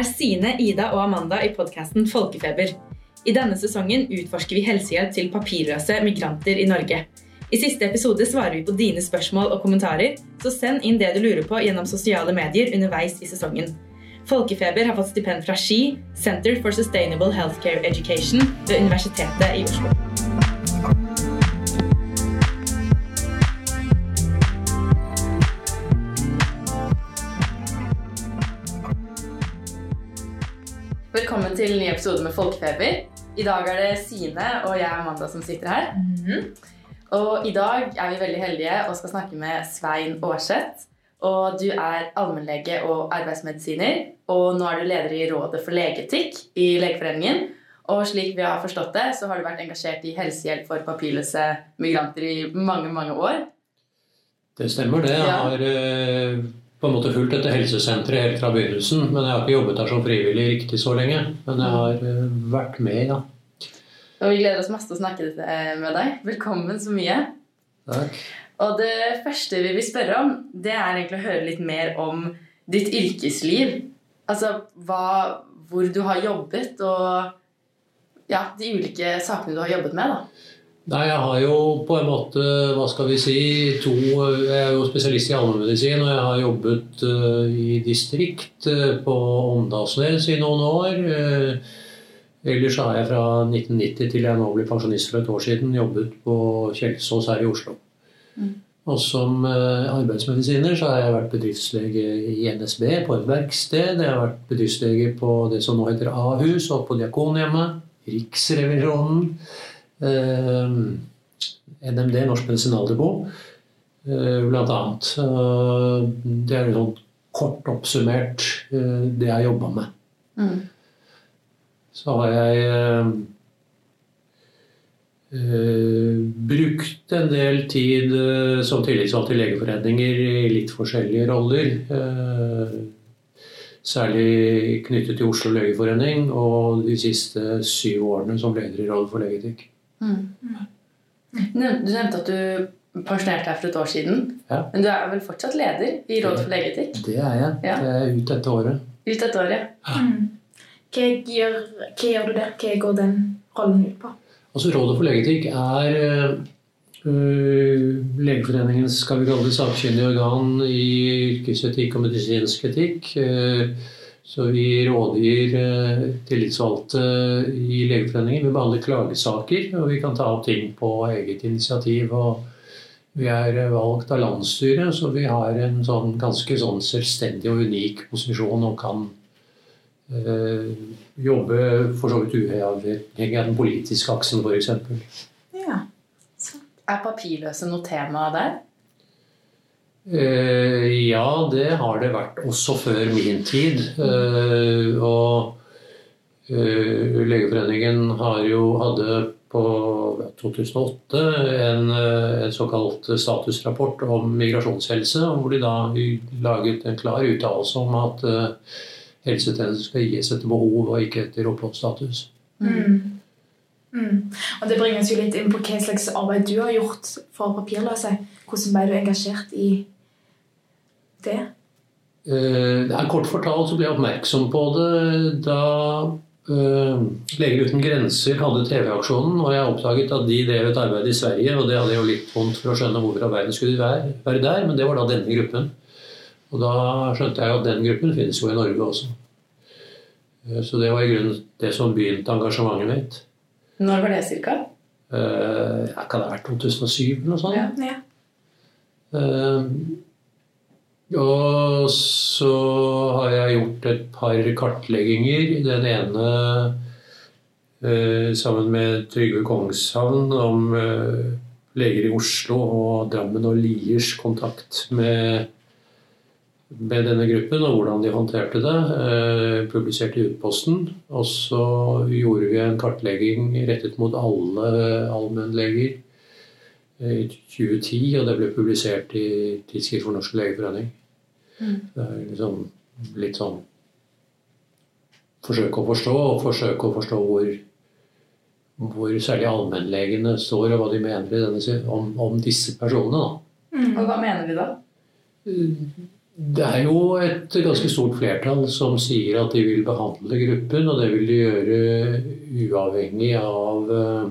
er Sine, Ida og Amanda i podkasten Folkefeber. I denne sesongen utforsker vi helsehjelp til papirløse migranter i Norge. I siste episode svarer vi på dine spørsmål og kommentarer, så send inn det du lurer på gjennom sosiale medier underveis i sesongen. Folkefeber har fått stipend fra SKI, Center for Sustainable Healthcare Education, ved Universitetet i Oslo. Velkommen til en ny episode med Folkefeber. I dag er det Sine og jeg og Amanda som sitter her. Og i dag er vi veldig heldige og skal snakke med Svein Aarseth. Og du er allmennlege og arbeidsmedisiner, og nå er du leder i Rådet for legeetikk i Legeforeningen. Og slik vi har forstått det, så har du vært engasjert i helsehjelp for papirløse migranter i mange, mange år. Det stemmer, det. Jeg har eh, på en måte fulgt dette helsesenteret helt fra begynnelsen. Men jeg har ikke jobbet der som frivillig riktig så lenge. Men jeg har eh, vært med, ja. Og vi gleder oss masse til å snakke med deg. Velkommen så mye. Takk. Og det første vi vil spørre om, det er egentlig å høre litt mer om ditt yrkesliv. Altså hva, hvor du har jobbet, og ja, de ulike sakene du har jobbet med. da. Nei, jeg har jo på en måte, hva skal vi si, to Jeg er jo spesialist i allmennmedisin, og jeg har jobbet eh, i distrikt eh, på Åndalsnes i noen år. Eh, ellers har jeg fra 1990 til jeg nå ble pensjonist for et år siden, jobbet på Kjelsås her i Oslo. Og som arbeidsmedisiner så har jeg vært bedriftslege i NSB på et verksted. Jeg har vært bedriftslege på det som nå heter Ahus og på Diakonhjemmet. Riksrevisjonen. Eh, NMD, Norsk Medisinaldepot, eh, blant annet. Eh, det er sånn kort oppsummert det jeg har jobba med. Mm. Så har jeg eh, eh, brukt en del tid eh, som tillitsvalgt i legeforeninger i litt forskjellige roller. Eh, særlig knyttet til Oslo legeforening, og de siste syv årene som leder i Rådet for legeetikk. Mm. Nev- Du nevnte at du pensjonerte deg for et år siden. Ja. Men du er vel fortsatt leder i Rådet for legeetikk? Det er jeg. Ja. Det er ut dette året. Ut dette året. Mm. Hva, gjør, hva gjør du der? Hva går den rollen ut på? Altså Rådet for legeetikk er øh, Legeforeningens skal vi kalle det sakkyndige organ i yrkesetikk og medisinsk etikk. Øh, så vi rådgir øh, tillitsvalgte i Legeforeningen. Vi behandler klagesaker, og vi kan ta opp ting på eget initiativ. og vi er øh, valgt av landsstyret, så vi har en sånn ganske sånn selvstendig og unik posisjon og kan øh, jobbe for så vidt uavhengig av den politiske aksen, f.eks. Ja. Er papirløse noe tema der? Eh, ja, det har det vært også før min tid. Eh, og eh, Legeforeningen jo hadde på 2008 en, en såkalt statusrapport om migrasjonshelse, hvor de da laget en klar uttalelse om at helsetjenester skal gis etter behov og ikke etter oppholdsstatus. Mm. Mm. Og Det bringer oss jo litt inn på hva slags arbeid du har gjort for papirløse. Hvordan ble du engasjert i det? Eh, det er Kort fortalt så ble jeg oppmerksom på det da eh, Leger uten grenser hadde TV-aksjonen, og jeg oppdaget at de drev et arbeid i Sverige. og Det hadde jo litt vondt for å skjønne hvorfor av verden skulle de være, være der, men det var da denne gruppen. Og da skjønte jeg at den gruppen finnes jo i Norge også. Eh, Så det var i grunnen det som begynte engasjementet mitt. Når var det cirka? Uh, ja, Kan det ha vært 2007 eller noe sånt? Ja. Ja. Uh, og så har jeg gjort et par kartlegginger. Den ene eh, sammen med Trygve Kongshavn om eh, leger i Oslo og Drammen og Liers kontakt med, med denne gruppen og hvordan de håndterte det. Eh, publisert i Utposten. Og så gjorde vi en kartlegging rettet mot alle allmennleger i 2010, og det ble publisert i Tidsskrift for Norsk legeforening. Det er liksom litt sånn Forsøke å forstå, og forsøke å forstå hvor, hvor særlig allmennlegene står, og hva de mener i denne, om, om disse personene. Da. Og hva mener vi da? Det er jo et ganske stort flertall som sier at de vil behandle gruppen, og det vil de gjøre uavhengig av eh,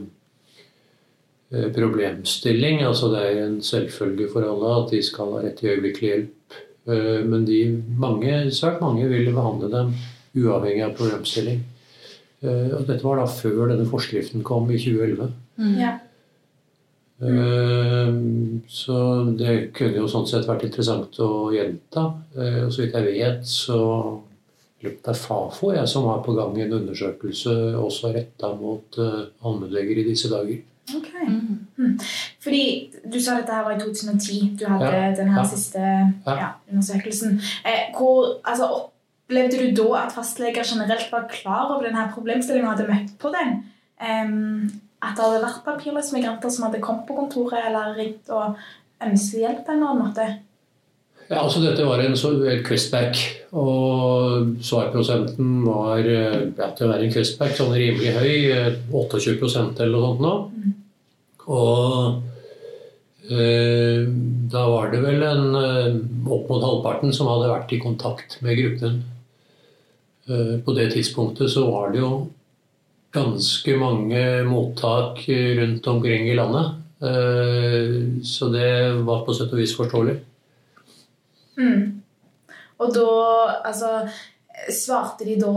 problemstilling. Altså det er en selvfølge for alle at de skal ha rett til øyeblikkelig hjelp. Eh, men de, mange, svært mange vil behandle dem uavhengig av problemstilling. Eh, og dette var da før denne forskriften kom i 2011. Mm. Ja. Mm. Så det kunne jo sånn sett vært interessant å gjenta. Eh, og så vidt jeg vet, så det er Fafo jeg som har på gang en undersøkelse også retta mot allmennleger i disse dager. Ok. Mm. mm. Fordi du sa dette her var i 2010. Du hadde ja. den her ja. siste ja, undersøkelsen. Eh, hvor, altså, opplevde du da at fastleger generelt var klar over denne problemstillingen og hadde møtt på den? Um, at det hadde vært papirløse migranter som hadde kommet på kontoret eller ringt og ønsket hjelp på en eller annen måte? Ja, altså Dette var en questback, og svarprosenten var ja, til å være en questback sånn rimelig høy. 28% eller noe sånt nå. Mm. Og eh, da var det vel en eh, opp mot halvparten som hadde vært i kontakt med gruppen. Eh, på det tidspunktet så var det jo ganske mange mottak rundt omkring i landet. Eh, så det var på sett og vis forståelig. Mm. Og da altså, Svarte de da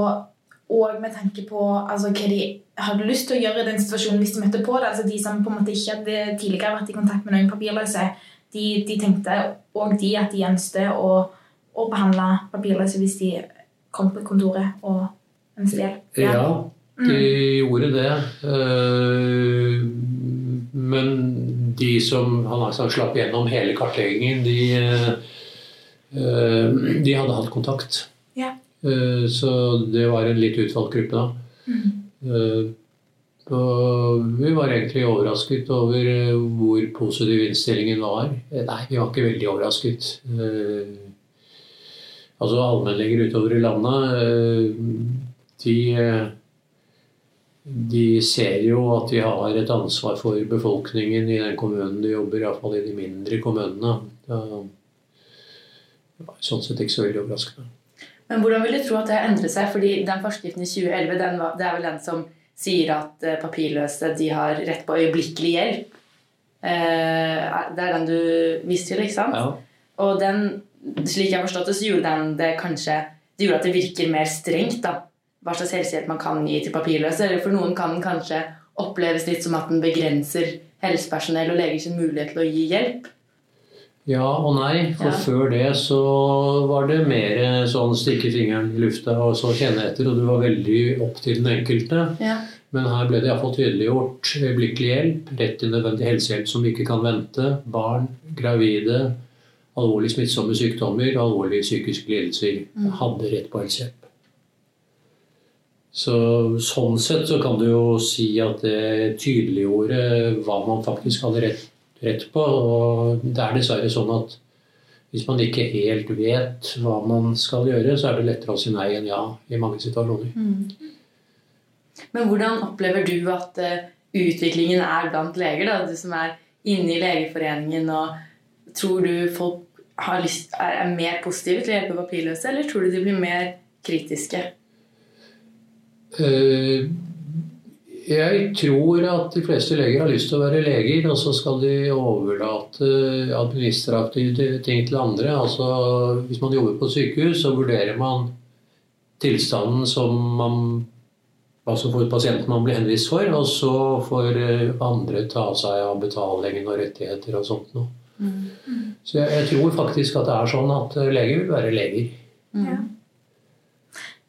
òg med tanke på altså, hva de hadde lyst til å gjøre i den situasjonen hvis de møtte på det? Altså De som på en måte ikke hadde tidligere vært i kontakt med noen papirløse, de, de tenkte òg de at de ønsket å, å behandle papirløse hvis de kom på kontoret og ønsket hjelp. Ja. ja. De gjorde det. Eh, men de som han slapp gjennom hele kartleggingen, de, eh, de hadde hatt kontakt. Ja. Eh, så det var en litt utvalgt gruppe da. Mm. Og vi var egentlig overrasket over hvor positiv innstillingen var. Nei, vi var ikke veldig overrasket. Altså allmennleger utover i landet, de de ser jo at de har et ansvar for befolkningen i den kommunen de jobber, iallfall i de mindre kommunene. Det var sånn sett ikke så veldig overraskende. Men hvordan vil du tro at det har endret seg? Fordi den forskriften i 2011 var, det er vel den som sier at eh, papirløse de har rett på øyeblikkelig hjelp. Eh, det er den du viste til, ikke sant? Ja. Og den, slik jeg har forstått det, så gjorde den det kanskje Det gjorde at det virker mer strengt, da hva slags helsehjelp man kan gi til papirløse. Eller for noen kan den kanskje oppleves litt som at den begrenser helsepersonell og leger sin mulighet til å gi hjelp. Ja og nei, for ja. før det så var det mer sånn stikke fingeren i lufta og så kjenne etter, og du var veldig opp til den enkelte. Ja. Men her ble det iallfall tydeliggjort øyeblikkelig hjelp, rett til nødvendig helsehjelp som vi ikke kan vente. Barn, gravide, alvorlig smittsomme sykdommer, alvorlige psykiske lidelser mm. hadde rett på helsehjelp. Så, sånn sett så kan du jo si at det tydeliggjorde hva man faktisk hadde rett, rett på. Og det er dessverre sånn at hvis man ikke helt vet hva man skal gjøre, så er det lettere å si nei enn ja i mange situasjoner. Mm. Men hvordan opplever du at uh, utviklingen er blant leger? Da? Du som er inne i Legeforeningen. og Tror du folk lyst, er, er mer positive til å hjelpe papirløse, eller tror du de blir mer kritiske? Eh, jeg tror at de fleste leger har lyst til å være leger, og så skal de overlate administrative ting til andre. Altså, hvis man jobber på sykehus, så vurderer man tilstanden som man altså for pasienten man blir henvist for, og så får eh, andre ta seg av betalingen og rettigheter og sånt noe. Mm. Så jeg, jeg, tror faktisk at det er sånn at leger vil være leger. Mm.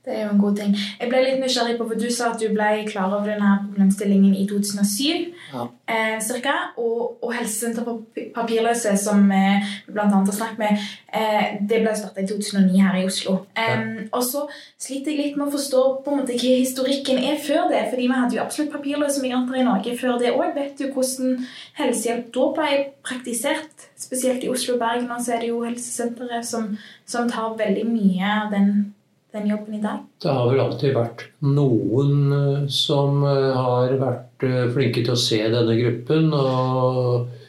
Det er jo en god ting. Jeg ble litt nysgjerrig på, for Du sa at du ble klar over denne problemstillingen i 2007. Ja. Eh, cirka, og, og Helsesenter for papirløse, som eh, vi bl.a. har snakket med, eh, det ble starta i 2009 her i Oslo. Ja. og så sliter jeg litt med å forstå på en måte hva historikken er før det. fordi vi hadde jo absolutt papirløse migranter i Norge før det òg. Vet du hvordan helsehjelp da ble praktisert? Spesielt i Oslo og Bergen. Og så er det jo helsesenteret som, som tar veldig mye av den den jobben i dag? Det har vel alltid vært noen eh, som eh, har vært eh, flinke til å se denne gruppen. Og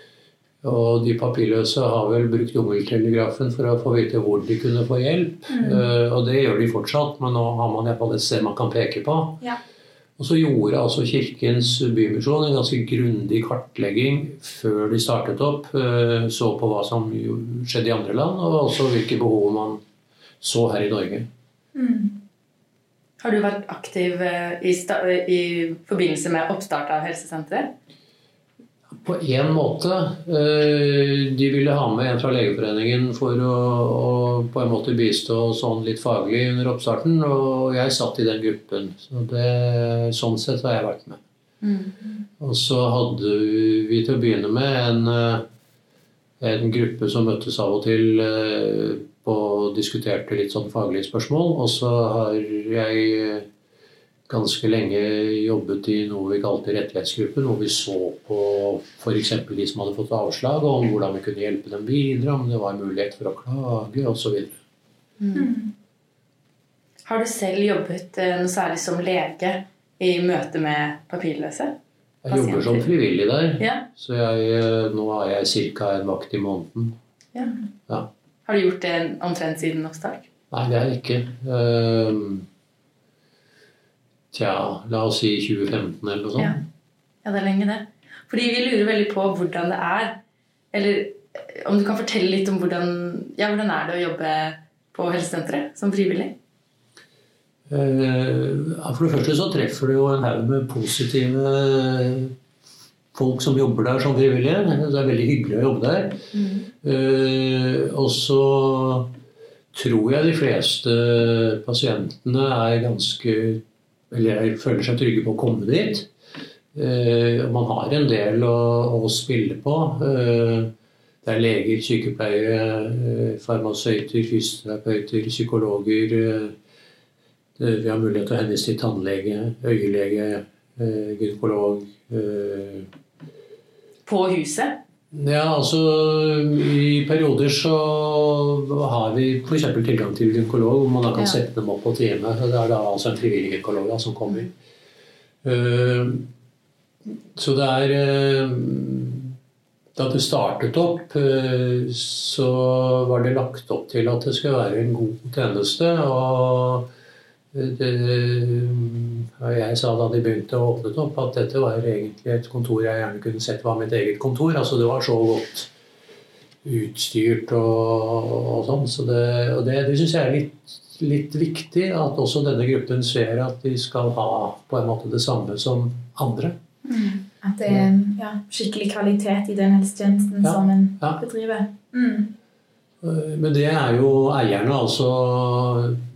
Og de papirløse har vel brukt jungeltelegrafen for å få vite hvor de kunne få hjelp. Mm. Og det gjør de fortsatt, men nå har man iallfall et sted man kan peke på. Ja. Og så gjorde altså Kirkens Bymisjon en ganske grundig kartlegging før de startet opp. Så på hva som skjedde i andre land, og også hvilke behov man så her i Norge. Mm. Har du vært aktiv i, i forbindelse med oppstart av helsesenteret? På én måte. Eh, de ville ha med en fra Legeforeningen for å, å på en måte bistå sånn litt faglig under oppstarten, og jeg satt i den gruppen. Så det, sånn sett har jeg vært med. Mm. Og så hadde vi til å begynne med en, eh, en gruppe som møttes av og til eh, og diskuterte litt sånn faglige spørsmål. Og så har jeg ganske lenge jobbet i noe vi kalte rettighetsgruppen, hvor vi så på f.eks. de som hadde fått avslag, og om hvordan vi kunne hjelpe dem videre, om det var mulighet for å klage osv. Mm. Har du selv jobbet eh, noe særlig som lege i møte med papirløse? Jeg jobber som frivillig der, ja. så jeg, eh, nå har jeg ca. en vakt i måneden. Ja. Ja. Har du gjort det omtrent siden oppstart? Nei, det har jeg ikke. Uh, Tja, la oss si 2015 eller noe sånt. Ja. ja, det er lenge, det. Fordi vi lurer veldig på hvordan det er. Eller om du kan fortelle litt om hvordan, ja, hvordan er det å jobbe på helsesenteret som frivillig? Eh, for det første så treffer du jo en haug med positive folk som jobber der som frivillige. Det er veldig hyggelig å jobbe der. Mm. Og så tror jeg de fleste pasientene er ganske eller føler seg trygge på å komme dit. Uh, man har en del å, å spille på. Uh, det er leger, sykepleiere, uh, farmasøyter, fysioterapeuter, psykologer. vi har mulighet til å henvise til tannlege, øyelege, gynekolog. På huset? Ja, altså I perioder så har vi f.eks. tilgang til gynekolog, hvor man da kan ja. sette dem opp på time. Det er da altså en frivillig gynekolog da, som kommer. Uh, så det er uh, Da det startet opp, uh, så var det lagt opp til at det skulle være en god tjeneste. og jeg sa da de begynte å åpne opp, at dette var egentlig et kontor jeg gjerne kunne sett var mitt eget kontor. altså Det var så godt utstyrt og, og sånn. Så det, og det, det syns jeg er litt, litt, viktig, at også denne gruppen ser at de skal ha på en måte det samme som andre. Mm. At det er ja, skikkelig kvalitet i den helsetjenesten ja. som en ja. bedriver. Mm. Eh, men det er jo eierne, altså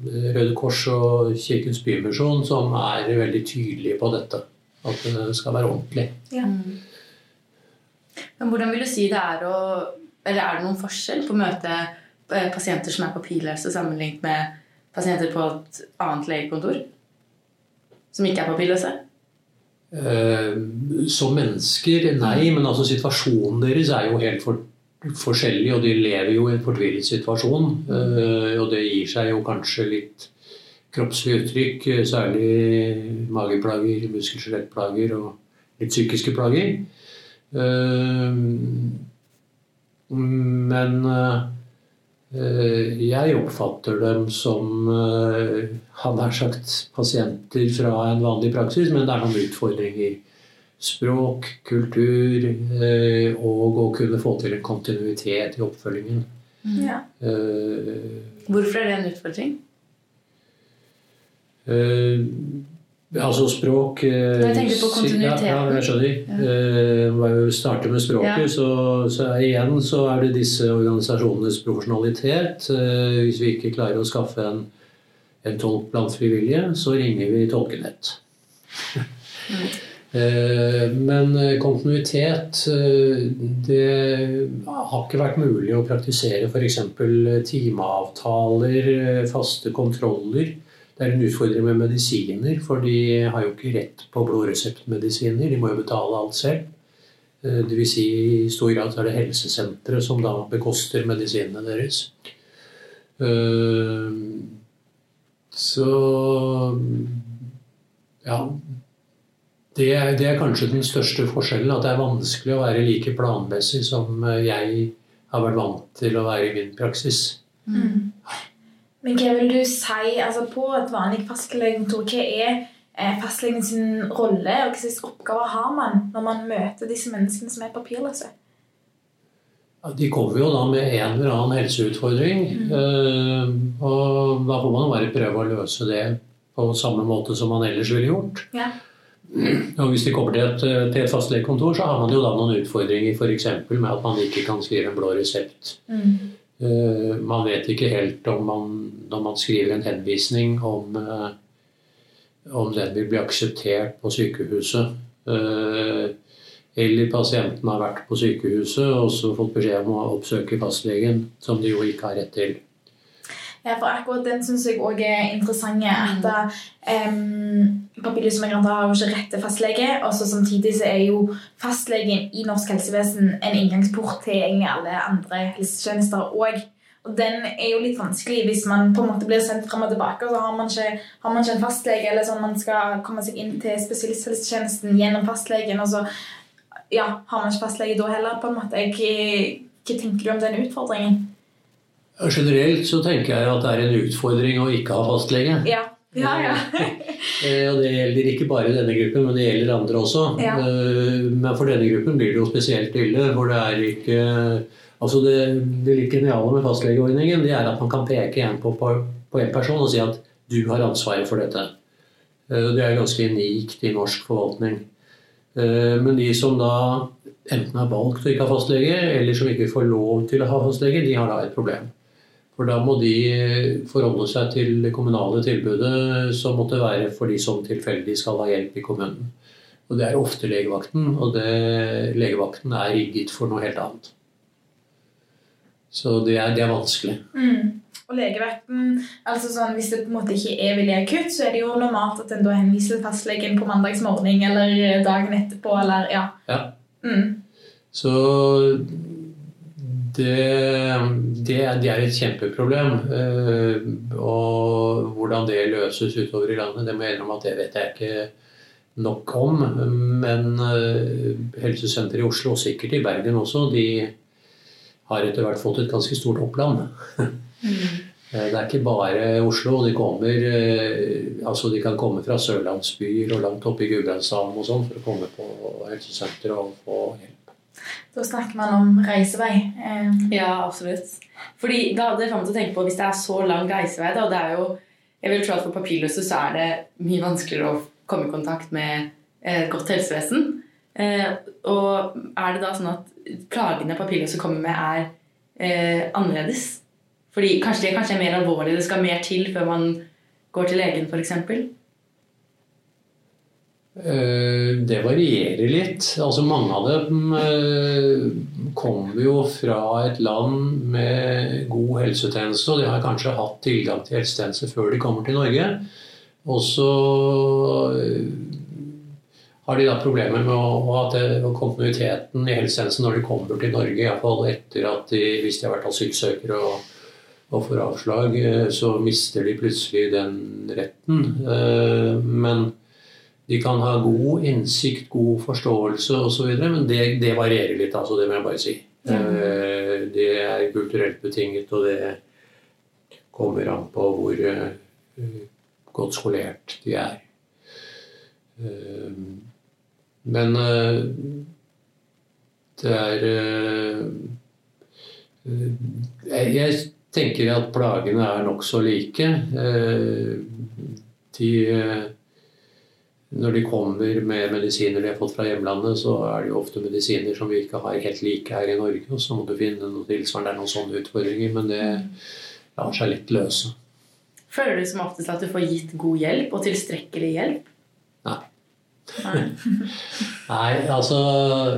Røde Kors og Kirkens Bymisjon, som er veldig tydelige på dette. At det skal være ordentlig. Ja. Men hvordan vil du si det er å Eller er det noen forskjell på å møte eh, pasienter som er på papirløse, sammenlignet med pasienter på et annet legekontor? Som ikke er papirløse? Eh, som mennesker, nei. Men altså situasjonen deres er jo helt for forskjellige, og de lever jo i en fortvilet situasjon. Eh, og det gir seg jo kanskje litt kroppslig uttrykk, særlig mageplager, muskel-skjelettplager og litt psykiske plager. Eh, men eh, jeg oppfatter dem som han har sagt pasienter fra en vanlig praksis, men det er noen utfordringer språk, kultur eh, og å kunne få til en kontinuitet i oppfølgingen. Mm. Ja. Eh, Hvorfor er det en utfordring? Eh, altså språk Jeg tenker på kontinuiteten. Ja, jeg skjønner. Ja. Må jeg starter med språket, ja. så, så igjen så er det disse organisasjonenes profesjonalitet. Hvis vi ikke klarer å skaffe en, en tolk blant frivillige, så ringer vi Tolkenett. Mm. Eh, men eh, kontinuitet eh, Det har ikke vært mulig å praktisere f.eks. timeavtaler, faste kontroller. Det er en utfordring med medisiner, for de har jo ikke rett på blodreseptmedisiner. De må jo betale alt selv. Dvs. Si, i stor grad er det helsesenteret som da bekoster medisinene deres. Så ja, Det er, det er, kanskje den største forskjellen. At det er vanskelig å være like planmessig som jeg har vært vant til å være i min praksis. Mm. Men hva vil du si altså på et vanlig fastlegekontor? Hva er eh, fastlegen sin rolle, og hva slags oppgaver har man når man møter disse menneskene som er papirløse? Ja, de kommer jo da med en eller annen helseutfordring. Mm. Eh, og da får man bare prøve å løse det på samme måte som man ellers ville gjort. Ja. Og hvis de kommer til et, til et fastlegekontor, så har man jo da noen utfordringer f.eks. med at man ikke kan skrive en blå resept. Mm. Uh, man vet ikke helt om man, når man skriver en henvisning, om, uh, om den vil bli akseptert på sykehuset. Uh, eller pasienten har vært på sykehuset og så fått beskjed om å oppsøke fastlegen, som de jo ikke har rett til. Ja, for akkurat den syns jeg òg er interessant. At um, papirløsmigranter har jo ikke rett til fastlege. Og så samtidig så er jo fastlegen i norsk helsevesen en inngangsport til egentlig alle andre helsetjenester òg. Og den er jo litt vanskelig hvis man på en måte blir sendt frem og tilbake. og så har man ikke, har man ikke en fastlege, eller sånn man skal komme seg inn til spesialisthelsetjenesten gjennom fastlegen. og så ja, har man ikke fastlege da heller. på en måte. Hva tenker du om den utfordringen? Generelt så tenker jeg at det er en utfordring å ikke ha fastlege. Ja. Ja, ja. Eh, og det gjelder ikke bare denne gruppen, men det gjelder andre også. Ja. Eh, men for denne gruppen blir det jo spesielt ille. For det er ikke Altså det, det litt geniale med fastlegeordningen det er at man kan peke igjen på, på, på en person og si at du har ansvaret for dette. Eh, det er ganske unikt i norsk forvaltning. Men de som da enten har valgt å ikke ha fastlege, eller som ikke får lov til å ha fastlege, de har da et problem. For da må de forholde seg til det kommunale tilbudet som måtte være for de som tilfeldig skal ha hjelp i kommunen. Og det er ofte legevakten, og det, legevakten er rigget for noe helt annet. Så det er, det er vanskelig. Mm. Og legevakten, altså sånn, Hvis det på en måte ikke er veldig akutt, så er det jo normalt at en da henviser fastlegen på mandagsmorgen eller dagen etterpå. eller ja. ja. Mm. Så det, det, det, er et kjempeproblem. Eh, og hvordan det løses utover i landet, det må jeg innrømme at det vet jeg ikke nok om. Men eh, helsesenteret i Oslo, og sikkert i Bergen også, de har etter hvert fått et ganske stort oppland. Mm. Det er ikke bare Oslo. De, kommer, eh, altså de kan komme fra sørlandsbyer og langt oppe i Gudbrandsdalen og sånn for å komme på helsesenteret og få hjelp. Da snakker man om reisevei. Ja, absolutt. Fordi da hadde jeg kommet til å tenke på Hvis det er så lang reisevei da, det er jo, Jeg vil tro at for papirløse så er det mye vanskeligere å komme i kontakt med et godt helsevesen. Eh, og er det da sånn at plagene papirløse kommer med, er eh, annerledes? Fordi kanskje det kanskje er mer alvorlig, det skal mer til før man går til legen f.eks.? Eh, det varierer litt. Altså Mange av dem eh, kommer jo fra et land med god helsetjeneste, og de har kanskje hatt tilgang til helsetjeneste før de kommer til Norge. Og så eh, har de da problemer med å, at kontinuiteten i helsetjenesten når de kommer til Norge, iallfall etter at de, hvis de har vært asylsøkere og, og får avslag, så mister de plutselig den retten. Men de kan ha god innsikt, god forståelse osv., men det, det, varierer litt. altså Det må jeg bare si. Mm. Det er kulturelt betinget, og det kommer an på hvor uh, godt skolert de er. Uh, men det er Jeg tenker at plagene er nokså like. De når de kommer med medisiner de har fått fra hjemlandet, så er det jo ofte medisiner som vi ikke har helt like her i Norge. Og så må du finne noe tilsvarende. Det er noen sånne utfordringer, men det lar seg litt løse. Føler du som oftest at du får gitt god hjelp, og tilstrekkelig hjelp? Nei. Nei. Nei, altså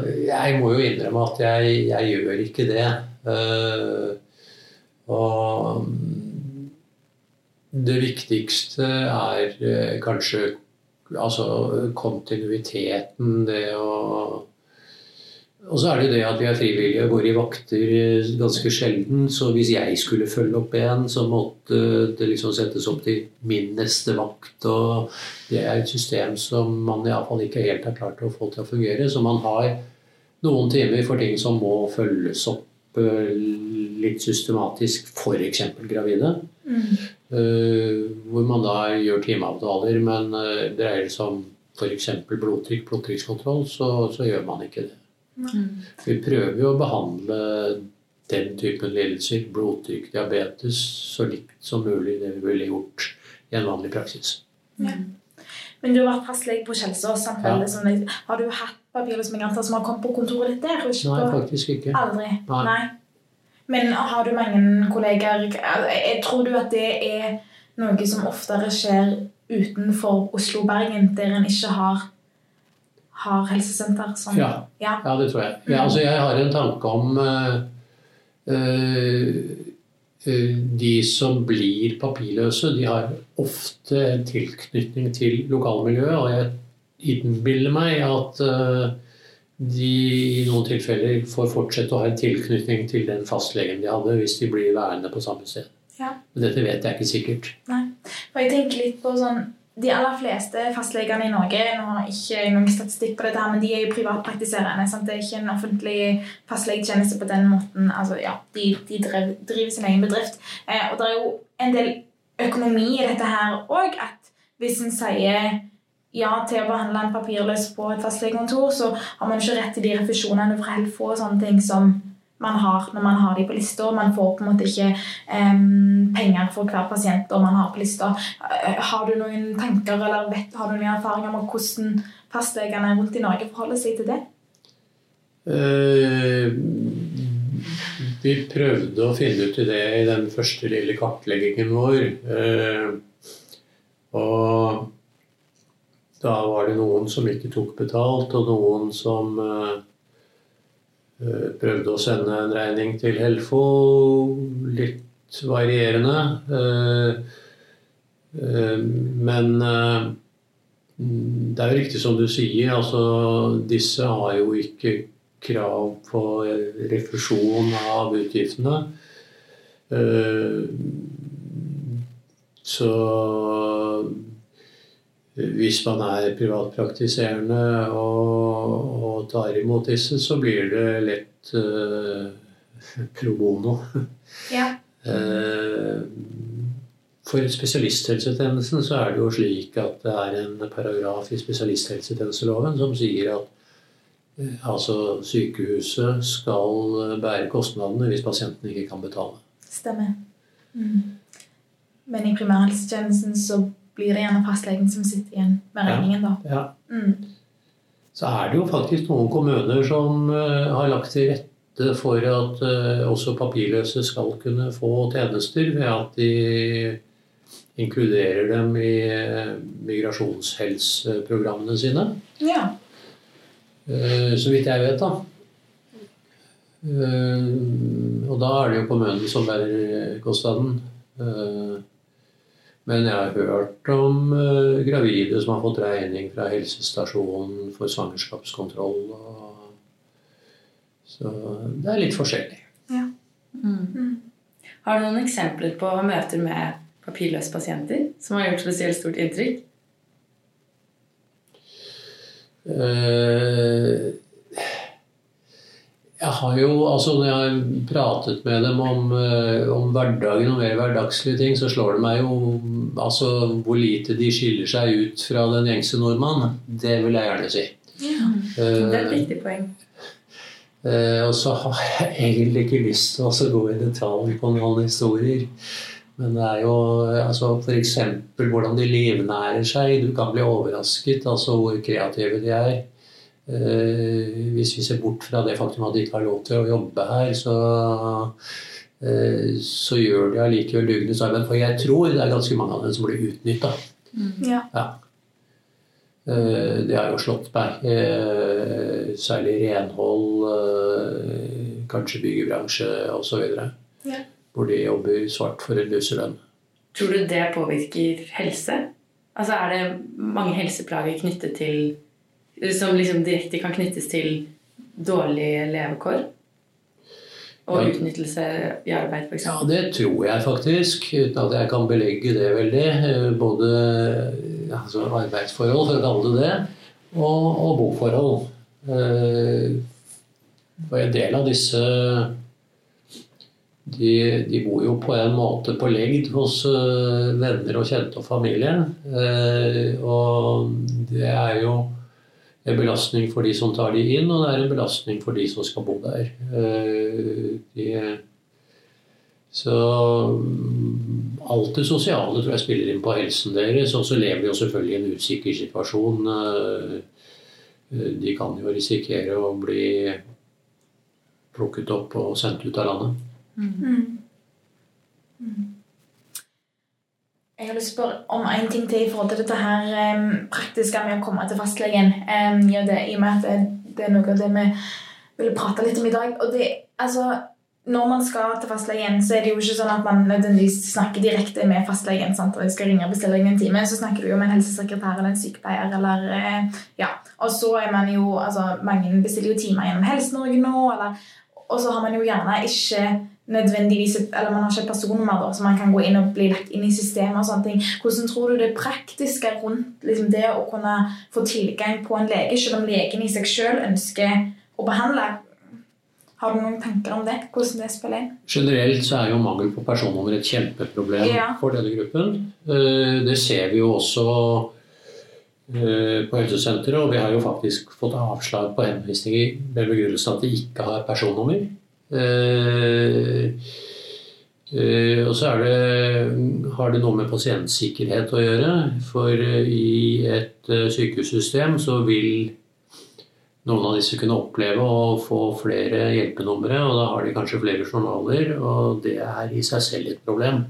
Jeg må jo innrømme at jeg, jeg gjør ikke det. Uh, og det viktigste er uh, kanskje altså kontinuiteten, det å Og så er det det at vi er frivillige og går i vakter eh, ganske sjelden. Så hvis jeg skulle følge opp en, så måtte det liksom settes opp til min neste vakt. Og det er et system som man iallfall ikke helt har klart å få til å fungere. Så man har noen timer for ting som må følges opp eh, litt systematisk, f.eks. gravide. Mm. Uh, hvor man da gjør timeavtaler, men uh, dreier det seg om f.eks. blodtrykk, blodtrykkskontroll, så, så gjør man ikke det. Mm. Vi prøver jo å behandle den typen lidelser, blodtrykk, diabetes, så likt som mulig det vi ville gjort i en vanlig praksis. Ja. Men du har vært fastlege på Kjelsås. Ja. Har du hatt papirløse migranter som har kommet på kontoret ditt der? Nei, faktisk ikke. Aldri? Nei. Nei. Men har du mange kolleger Jeg Tror du at det er noe som oftere skjer utenfor Oslo-Bergen, der en ikke har har helsesenter Sånn? ja. ja. ja det tror jeg. Ja, altså jeg har en tanke om uh, uh, de som blir papirløse, de har ofte en tilknytning til lokalmiljøet. Og jeg innbiller meg at uh, de i noen tilfeller får fortsette å ha en tilknytning til den fastlegen de hadde, hvis de blir værende på samme sted. Ja. Men dette vet jeg ikke sikkert. Nei, for jeg tenker litt på sånn de aller fleste fastlegene i Norge nå har ikke noen statistikk på dette, men de er jo privatpraktiserende. Sant? Det er ikke en offentlig fastlegetjeneste på den måten. Altså, ja, de, de driver, driver, sin egen bedrift. Eh, og det er jo en del økonomi i dette her òg. At hvis en sier ja til å behandle en papirløs på et fastlegekontor, så har man ikke rett til de refusjonene fra Helfo og sånne ting som man har når man har de på lista. Man får på en måte ikke um, penger for hver pasient man har på lista. Uh, har du noen tanker eller vet, har du noen erfaringer om hvordan fastlegene rundt i Norge forholder seg til det? Uh, vi prøvde å finne ut i det i den første lille kartleggingen vår. Uh, og da var det noen som ikke tok betalt, og noen som Eh, prøvde å sende en regning til Helfo, litt varierende. Eh, eh, men det er jo riktig som du sier, altså disse har jo ikke krav på refusjon av utgiftene. Så hvis man er privatpraktiserende og, og, tar imot disse, så blir det lett uh, pro bono. Ja. uh, for spesialisthelsetjenesten så er det jo slik at det er en paragraf i spesialisthelsetjenesteloven som sier at uh, altså sykehuset skal bære kostnadene hvis pasienten ikke kan betale. Stemmer. Mm. Men i primærhelsetjenesten så blir det gjerne fastlegen som sitter igjen med regningen, da. Ja. Mm. Så er det jo faktisk noen kommuner som uh, har lagt til rette for at uh, også papirløse skal kunne få tjenester ved at de inkluderer dem i uh, migrasjonshelseprogrammene sine. Ja. så vidt jeg vet, da. og da er det jo kommunen som bærer kostnaden. Men jeg har hørt om uh, gravide som har fått regning fra helsestasjonen for svangerskapskontroll. Og... Så det er litt forskjellig. Ja. Mm. Mm. Har du noen eksempler på møter med papirløse pasienter som har gjort spesielt stort inntrykk? Uh, jeg har jo, altså Når jeg har pratet med dem om, eh, om hverdagen og mer hverdagslige ting, så slår det meg jo altså, hvor lite de skiller seg ut fra den gjengse nordmann. Det vil jeg gjerne si. Ja, Det er et viktig poeng. Uh, og så har jeg egentlig ikke lyst til å gå i detalj på noen historier. Men det er jo altså f.eks. hvordan de livnærer seg. Du kan bli overrasket altså hvor kreative de er. Eh, hvis vi ser bort fra det faktum at de ikke har lov til å jobbe her, så, eh, så gjør de allikevel dugnadsarbeid. For jeg tror det er ganske mange av dem som blir utnytta. Mm. Ja. ja. Eh, det har jo slått meg. Særlig renhold, kanskje byggebransje osv. Ja. Hvor de jobber svart for en luselønn. Tror du det påvirker helse? Altså Er det mange helseplager knyttet til som liksom direkte kan knyttes til dårlige levekår? Og Ja. utnyttelse i arbeid, f.eks.? Ja, det tror jeg faktisk, uten at jeg kan belegge det veldig. Eh, Både altså arbeidsforhold, for å kalle det det, og, og boforhold. Eh, Og en del av disse de, de bor jo på en måte på legd hos eh, venner og kjente og familie. Eh, Og det er jo en belastning for de som tar de inn, og det er en belastning for de som skal bo der. Eh, De, så mm, alt det sosiale tror jeg spiller inn på helsen deres. Og så lever de jo selvfølgelig i en usikker situasjon. Eh, De kan jo risikere å bli plukket opp og sendt ut av landet. Mm. Mm. Jeg har lyst til å spørre om en ting til i forhold til dette her um, praktiske med å komme til fastlegen. Um, og det, I og med at det, det er noe av det vi ville prate litt om i dag. Og det, altså, når man skal til fastlegen, så er det jo ikke sånn at man nødvendigvis snakker direkte med fastlegen. sant? Og skal ringe og bestille en time, så snakker du jo med en helsesekretær eller en sykepleier. eller, eh, ja. Og så er man jo, altså Mange bestiller jo timer gjennom Helse-Norge nå. eller og så har man jo gjerne ikke nødvendigvis eller man har ikke personnummer da, så man kan gå inn og bli lagt inn i systemet. og sånne ting. Hvordan tror du det praktiske rundt liksom, det å kunne få tilgang på en lege, selv om legen i seg selv ønsker å behandle? Har du noen tanker om det? Hvordan det spiller inn? Generelt så er jo mangel på personnummer et kjempeproblem Ja. for denne gruppen. Eh, Det ser vi jo også eh, på helsesenteret, og vi har jo faktisk fått avslag på henvisninger med begrunnelsen at de ikke har personnummer. Eh, eh, Og så har det noe med pasientsikkerhet å gjøre. For eh, i et eh, sykehussystem så vil noen av disse kunne oppleve å få flere hjelpenumre, og da har de kanskje flere journaler, og det er i seg selv et problem.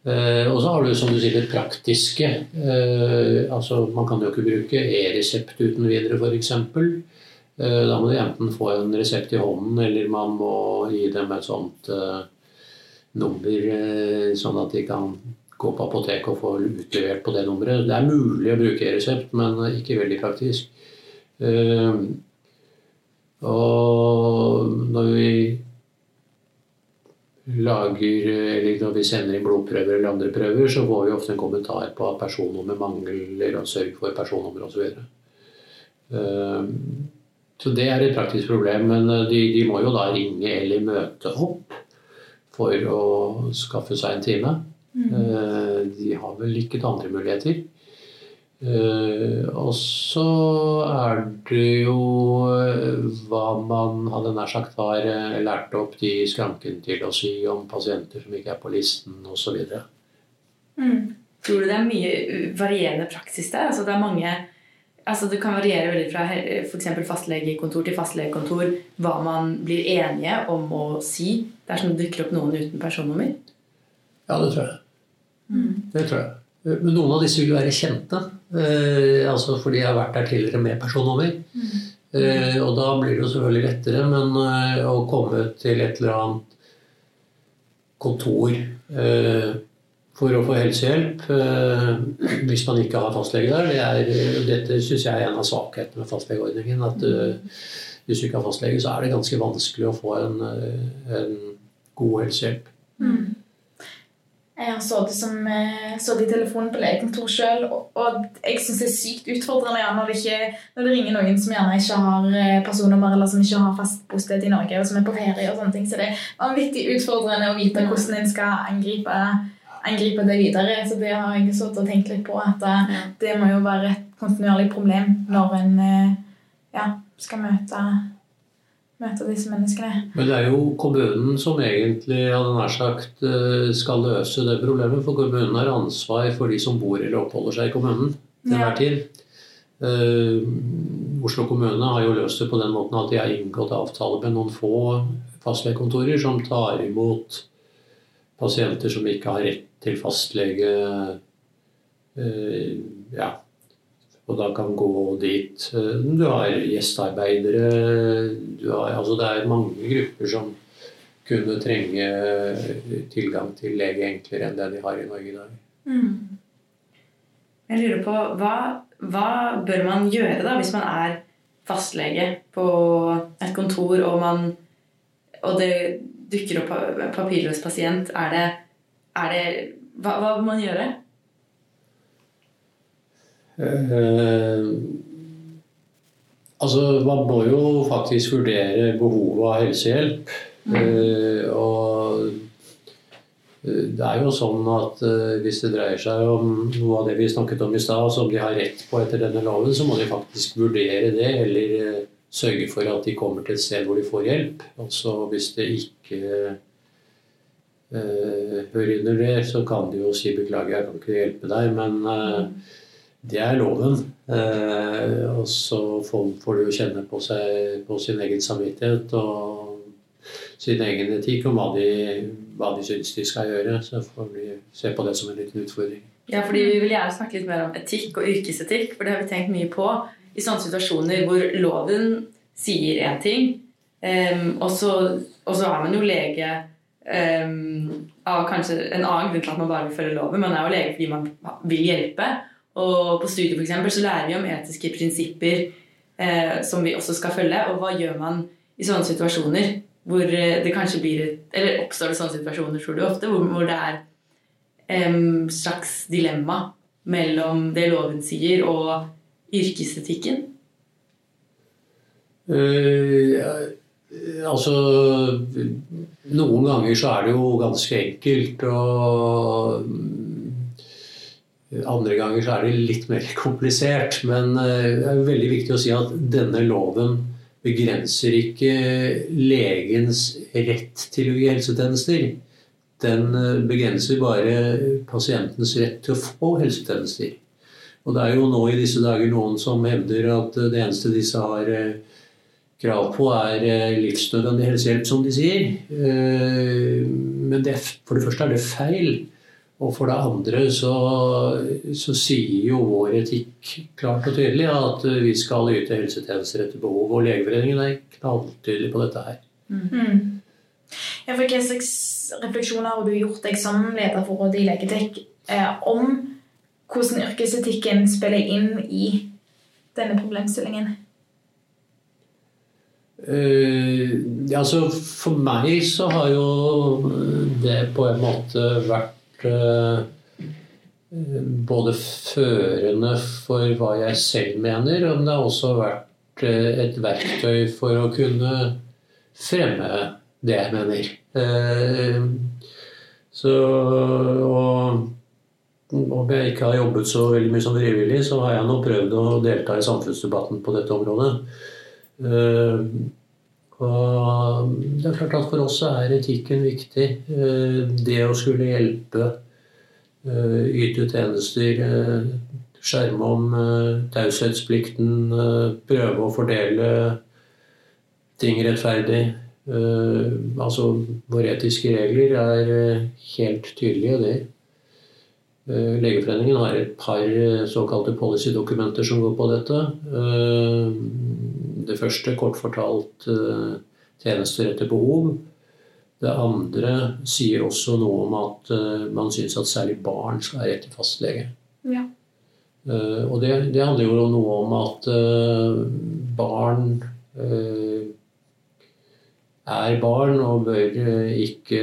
Eh, og så har du som du sier det praktiske. Eh, altså Man kan jo ikke bruke e-resept uten videre, f.eks. Eh, da må de enten få en resept i hånden, eller man må gi dem et sånt eh, nummer, eh, sånn at de kan gå på apoteket og få utlevert på det nummeret. Det er mulig å bruke e-resept, men ikke veldig praktisk. Og når vi lager, eller når vi sender inn blodprøver eller andre prøver, så får vi ofte en kommentar på at personnummer mangler, og sørg for personnummer osv. Eh, Så det er et praktisk problem, men de, de må jo da ringe eller møte opp for å skaffe seg en time. Mm. De har vel ikke andre muligheter. Eh, og så er det jo eh, hva man hadde nær sagt har eh, lært opp de skranken til å si om pasienter som ikke er på listen osv. Mm. Tror du det er mye varierende praksis der? Altså det er mange altså Det kan variere veldig fra f.eks. fastlegekontor til fastlegekontor hva man blir enige om å si dersom det dukker opp noen uten personnummer. Ja, det tror jeg. Mm. Det tror jeg. Men noen av disse vil være kjente, eh, altså fordi jeg har vært der tidligere med personnummer. Eh, og da blir det jo selvfølgelig lettere, men eh, å komme til et eller annet kontor eh, for å få helsehjelp eh, hvis man ikke har fastlege der, det er, dette syns jeg er en av svakhetene med fastlegeordningen. At eh, hvis du ikke har fastlege, så er det ganske vanskelig å få en, eh, en god helsehjelp. Mm. Jeg har sittet som, sittet i telefonen på legekontor sjøl, og, jeg syns det er sykt utfordrende når, det ikke, når det ringer noen som gjerne ikke har personnummer, eller som ikke har fast bosted i Norge, og som er på ferie. og sånne ting, Så det er vanvittig utfordrende å vite hvordan en skal angripe, angripe det videre. Så det har jeg sittet og tenkt litt på, at eh, det må jo være et kontinuerlig problem når en eh, ja, skal møte, møte disse menneskene. Men det er jo kommunen som egentlig hadde nær sagt eh, skal løse det problemet. For kommunen har ansvar for de som bor eller oppholder seg i kommunen til Ja. tid. Uh, Oslo kommune har jo løst det på den måten at de har inngått avtale med noen få fastlegekontorer som tar imot pasienter som ikke har rett til fastlege. eh, ja, og da kan gå dit. Eh, Du har gjestearbeidere du har, altså Det er mange grupper som kunne trenge tilgang til lege enklere enn det de har i Norge i dag. Jeg lurer på hva, hva bør man gjøre da hvis man er fastlege på et kontor, og, man, og det dukker opp papirløs pasient, er det, er det hva, hva må man gjøre? Eh, altså, man må jo faktisk vurdere behovet av helsehjelp. Mm. Eh, og eh, det er jo sånn at eh, hvis det dreier seg om noe av det vi snakket om i stad, som de har rett på etter denne loven, så må de faktisk vurdere det, eller sørge for at de kommer til et sted hvor de får hjelp. Altså hvis det ikke eh, hører under det, så kan de jo si 'beklager, jeg kan ikke hjelpe deg', men eh, det er loven. Eh, og så får, du jo kjenne på, seg, på sin egen samvittighet og sin egen etikk om hva de, hva de syns de skal gjøre. Så får vi se på det som en liten utfordring. Ja, fordi Vi vil gjerne snakke litt mer om etikk og yrkesetikk, for det har vi tenkt mye på i sånne situasjoner hvor loven sier én ting, um, og, så, og, så, er man jo lege um, av kanskje en annen grunn til at man bare vil følge loven. Man er jo lege fordi man vil hjelpe. Og på studiet for eksempel, så lærer vi om etiske prinsipper uh, som vi også skal følge. Og hva gjør man i sånne situasjoner hvor eh, det kanskje blir Eller oppstår det sånne situasjoner, tror du ofte, hvor, hvor det er et um, slags dilemma mellom det loven sier, og yrkesetikken? Uh, altså Noen ganger så er det jo ganske enkelt og andre ganger så er det litt mer komplisert. Men eh, det er veldig viktig å si at denne loven begrenser ikke legens rett til å gi helsetjenester. Den eh, begrenser bare pasientens rett til å få helsetjenester. Og det er jo nå i disse dager noen som hevder at det eneste disse har eh, krav på, er livsnødvendig helsehjelp, som de sier. Men det, for det første er det feil. Og for det andre så, så, sier jo vår etikk klart og tydelig at vi skal yte helsetjenester etter behov. Og Legeforeningen er knalltydelig på dette her. Mm. Ja, for slags refleksjoner har du gjort deg som leder for Rådet i Legetek eh, om hvordan yrkesetikken spiller inn i denne problemstillingen? Uh, altså For meg så har jo det på en måte vært uh, både førende for hva jeg selv mener, og det har også vært uh, et verktøy for å kunne fremme det jeg mener. Så og om jeg ikke har jobbet så veldig mye som frivillig, så har jeg nå prøvd å delta i samfunnsdebatten på dette området. Og det er klart at For oss er etikken viktig. Eh, det å skulle hjelpe, eh, yte tjenester, eh, skjerme om taushetsplikten, prøve å fordele ting rettferdig. Altså, våre etiske regler er helt tydelige, det. Legeforeningen har et par såkalte policy-dokumenter som går på dette. Det første kort fortalt eh, tjenester etter behov. Det andre sier også noe om at eh, man syns at særlig barn skal ha rett til fastlege. Ja. Eh, og det, det, handler jo noe om at barn er barn og bør ikke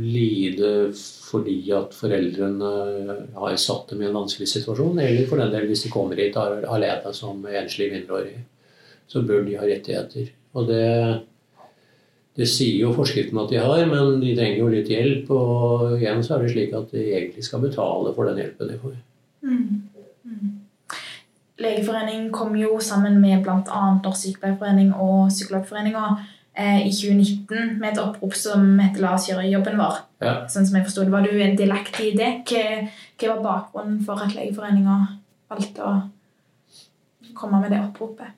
lide fordi at foreldrene har satt dem i en vanskelig situasjon, eller for den del hvis de kommer hit alene som enslige mindreårige så bør de ha rettigheter. Og det, det sier jo forskriften at de har, men de trenger jo litt hjelp. Og igjen så er det slik at de egentlig skal betale for den hjelpen de får. Mm. Mm. Legeforeningen kom jo sammen med bl.a. Norsk Sykepleierforening og Psykologforeninga eh, i 2019 med et opprop som heter 'La oss gjøre jobben vår'. Ja. Sånn som jeg forstod. Var du en delaktig i det? Hva, hva var bakgrunnen for at Legeforeninga valgte å komme med det oppropet?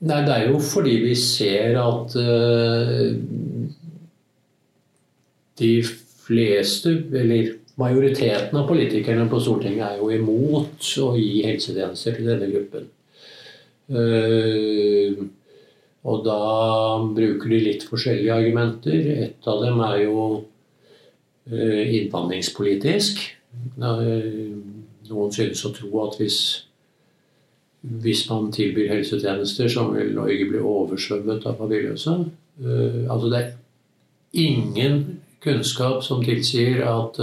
Nei, det er jo fordi vi ser at uh, de fleste, eller majoriteten av politikerne på Stortinget er jo imot å gi helsetjenester til denne gruppen. Uh, og da bruker de litt forskjellige argumenter. Et av dem er jo uh, innvandringspolitisk. Noen synes å tro at hvis hvis man tilbyr helsetjenester, så vil Norge bli oversvømmet av papirløse. Uh, altså det er ingen kunnskap som tilsier at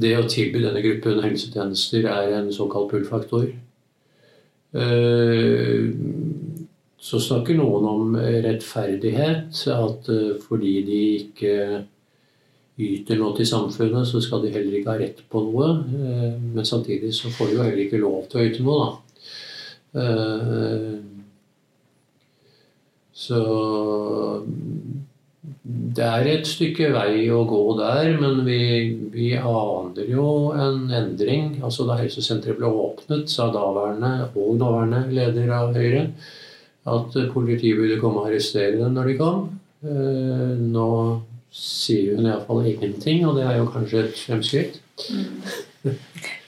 det å tilby denne gruppen helsetjenester er en såkalt pull-faktor. Så snakker noen om rettferdighet, at fordi de ikke yter noe til samfunnet, så skal de heller ikke ha rett på noe. Men samtidig så får de jo heller ikke lov til å yte noe, da. Eh, så det er et stykke vei å gå der, men vi, vi aner jo en endring. Altså Da helsesenteret ble åpnet, sa daværende og nåværende leder av Høyre at politiet burde komme og arrestere dem når de kom. Eh, nå sier hun iallfall ingenting, og det er jo kanskje et fremskritt. Mm.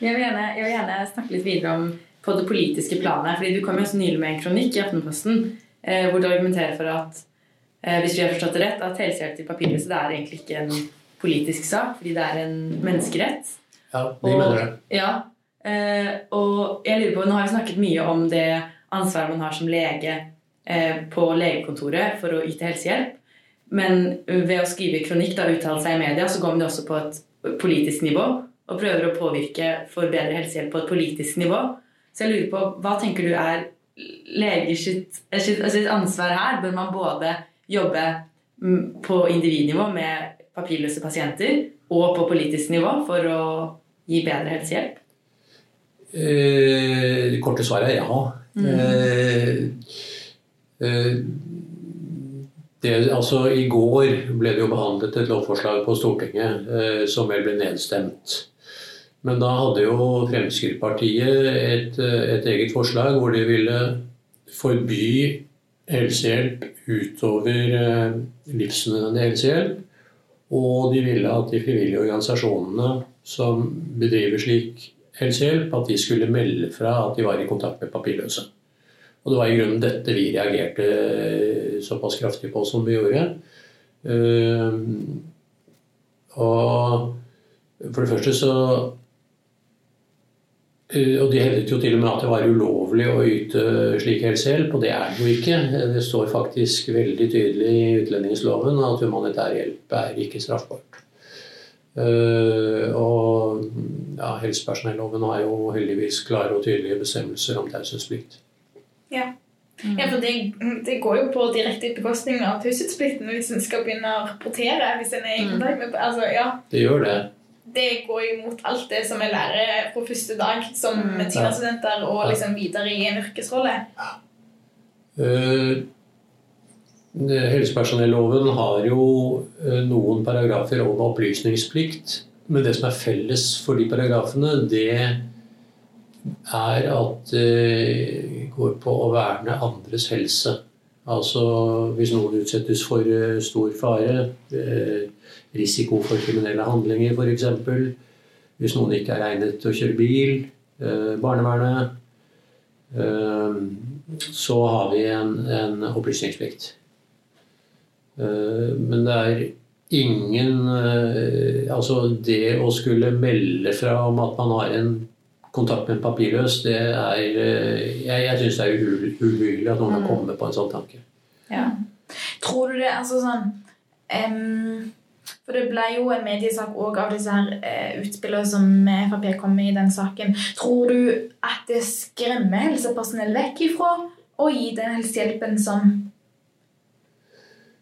Jeg, vil gjerne, jeg vil gjerne snakke litt videre om på det politiske planet. fordi Du kom jo så nylig med en kronikk i Aftenposten eh, hvor du argumenterer for at eh, hvis vi har forstått det rett, at helsehjelp til papirløse det er egentlig ikke en politisk sak, fordi det er en menneskerett. Ja, vi mener det. Ja, eh, og jeg lurer på, Nå har vi snakket mye om det ansvaret man har som lege eh, på legekontoret for å yte helsehjelp. Men ved å skrive kronikk og uttale seg i media, så går man også på et politisk nivå og prøver å påvirke for bedre helsehjelp på et politisk nivå. Så jeg lurer på, hva tenker du er legers sitt, sitt ansvar her? Bør man både jobbe på individnivå med papirløse pasienter og på politisk nivå for å gi bedre helsehjelp? Eh, det korte svaret er ja. Mm. Eh, eh, det, altså, I går ble det jo behandlet et lovforslag på Stortinget eh, som vel ble nedstemt. Men da hadde jo Fremskrittspartiet et, et, eget forslag hvor de ville forby helsehjelp utover eh, livsnødvendig helsehjelp. Og de ville at de frivillige organisasjonene som bedriver slik helsehjelp, at de skulle melde fra at de var i kontakt med papirløse. Og det var i grunnen dette vi reagerte eh, såpass kraftig på som vi gjorde. Eh, og for det første så Eh, og De hevdet jo til og med at det var ulovlig å yte slik helsehjelp, og det er det jo ikke. Det står faktisk veldig tydelig i utlendingsloven at humanitær hjelp er ikke straffbart. Eh, og ja, helsepersonelloven har jo heldigvis klare og tydelige bestemmelser om taushetsplikt. Ja. ja. for det, det, går jo på direkte bekostning av taushetsplikten hvis en skal begynne å rapportere. hvis en er i kontakt med, altså, ja. Det gjør det det går imot alt det som jeg lærer på første dag som mm. og liksom videre i en yrkesrolle. Uh, helsepersonelloven har jo uh, noen paragrafer om opplysningsplikt. Men det som er felles for de paragrafene, det er at det går på å verne andres helse. Altså hvis noen utsettes for uh, stor fare risiko for kriminelle handlinger f.eks. Hvis noen ikke er egnet til å kjøre bil. Eh, barnevernet. Eh, så har vi en, en opplysningsplikt. Eh, men det er ingen Altså det å skulle melde fra om at man har en kontakt med en papirløs, det er Jeg, jeg syns det er uhyggelig at noen kan mm. komme på en sånn tanke. Ja. Tror du det altså sånn um for det ble jo en mediesak òg av disse her uh, utspillene som Frp kom med i den saken. Tror du at det skremmer helsepersonell vekk ifra å gi den helsehjelpen som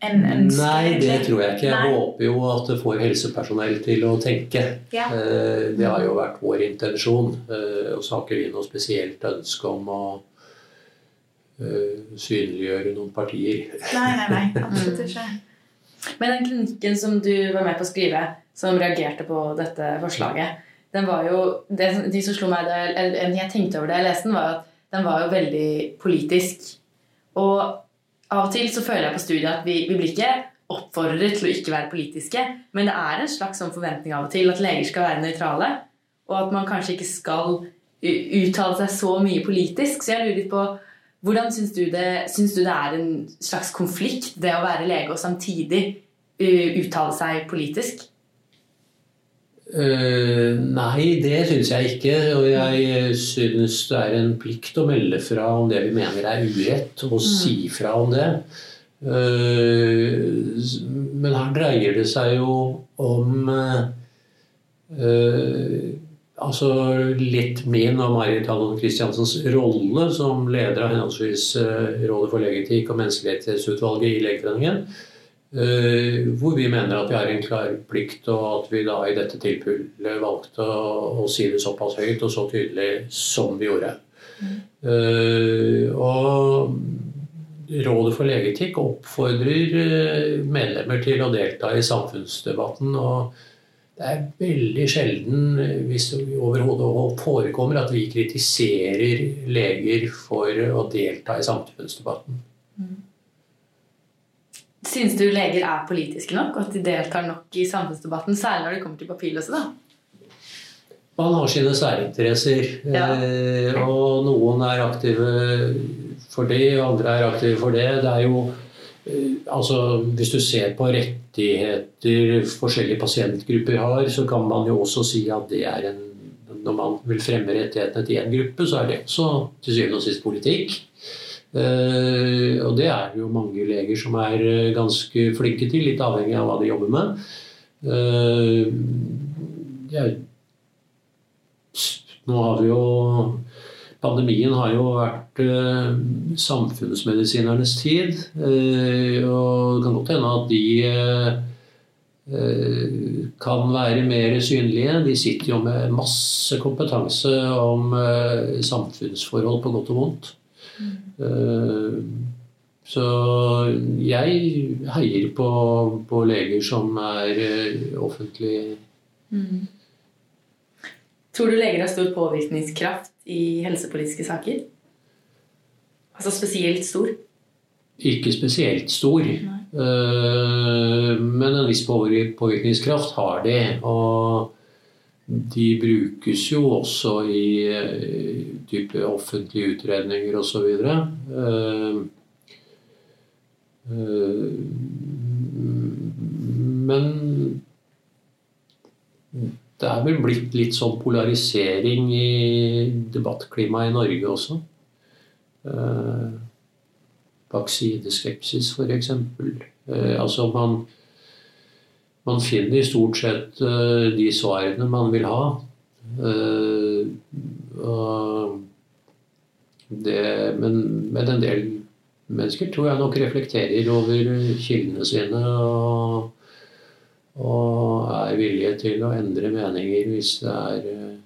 en ønsker? Nei, det tror jeg ikke. Jeg Nei. håper jo at det får helsepersonell til å tenke. Ja. Eh, det har jo vært vår intensjon. Eh, og så har ikke vi noe spesielt ønske om å eh, synliggjøre noen partier. Nei, nei, nei. Absolutt ikke. Men den klinikken som du var med på å skrive, som reagerte på dette forslaget, den var jo det, De som slo meg da jeg tenkte over det jeg leste den, var at den var jo veldig politisk. Og av og til så føler jeg på studiet at vi, vi blir ikke oppfordret til å ikke være politiske, men det er en slags sånn forventning av og til at leger skal være nøytrale, og at man kanskje ikke skal uttale seg så mye politisk. Så jeg lurer litt på hvordan syns du, syns du, det er en slags konflikt, det å være lege og samtidig uttale seg politisk? Uh, nei, det syns jeg ikke. Og jeg syns det er en plikt å melde fra om det vi mener er urett, og mm. si fra om det. Uh, men her dreier det seg jo om uh, altså litt min og Marit Hallon Christiansens rolle som leder av henholdsvis Rådet for legeetikk og Menneskerettighetsutvalget i Legeforeningen. Eh, hvor vi mener at vi har en klar plikt, og at vi da i dette tilfellet valgte å, å si det såpass høyt og så tydelig som vi gjorde. Mm. Uh, og Rådet for legeetikk oppfordrer eh, medlemmer til å delta i samfunnsdebatten. og det er veldig sjelden, hvis det overhodet forekommer, at vi kritiserer leger for å delta i samfunnsdebatten. Mm. Syns du leger er politiske nok, og at de deltar nok i samfunnsdebatten? Særlig når det kommer til papirløse, da? Man har sine særinteresser, ja. Eh, og noen er aktive for det, andre er aktive for det. Det er jo eh, Altså, Hvis du ser på rettigheter forskjellige pasientgrupper har, så kan man jo også si at det er en Når man vil fremme rettighetene til én gruppe, så er det også til syvende og sist politikk. Uh, og det er jo mange leger som er eh, ganske flinke til, litt avhengig av hva de jobber med. Uh, jeg, nå har vi jo Pandemien har jo vært samfunnsmedisinernes tid. og det kan godt hende at de kan være mer synlige. De sitter jo med masse kompetanse om samfunnsforhold på godt og vondt. Eh, så jeg heier på, på leger som er offentlige. offentlig mm. Tror du leger har stor påvirkningskraft i helsepolitiske saker? Altså spesielt stor? Ikke spesielt stor. Nei. men en viss påvirkningskraft har de. Og de brukes jo også i uh, type offentlige utredninger osv. Uh, uh, men det er vel blitt litt sånn polarisering i debattklimaet i Norge også. Vaksineskepsis, f.eks. Altså altså man man finner stort sett uh, de svarene man vil ha. Uh, det, men, men, en del mennesker tror jeg nok reflekterer over kildene sine og, og er villige til å endre meninger hvis det er uh,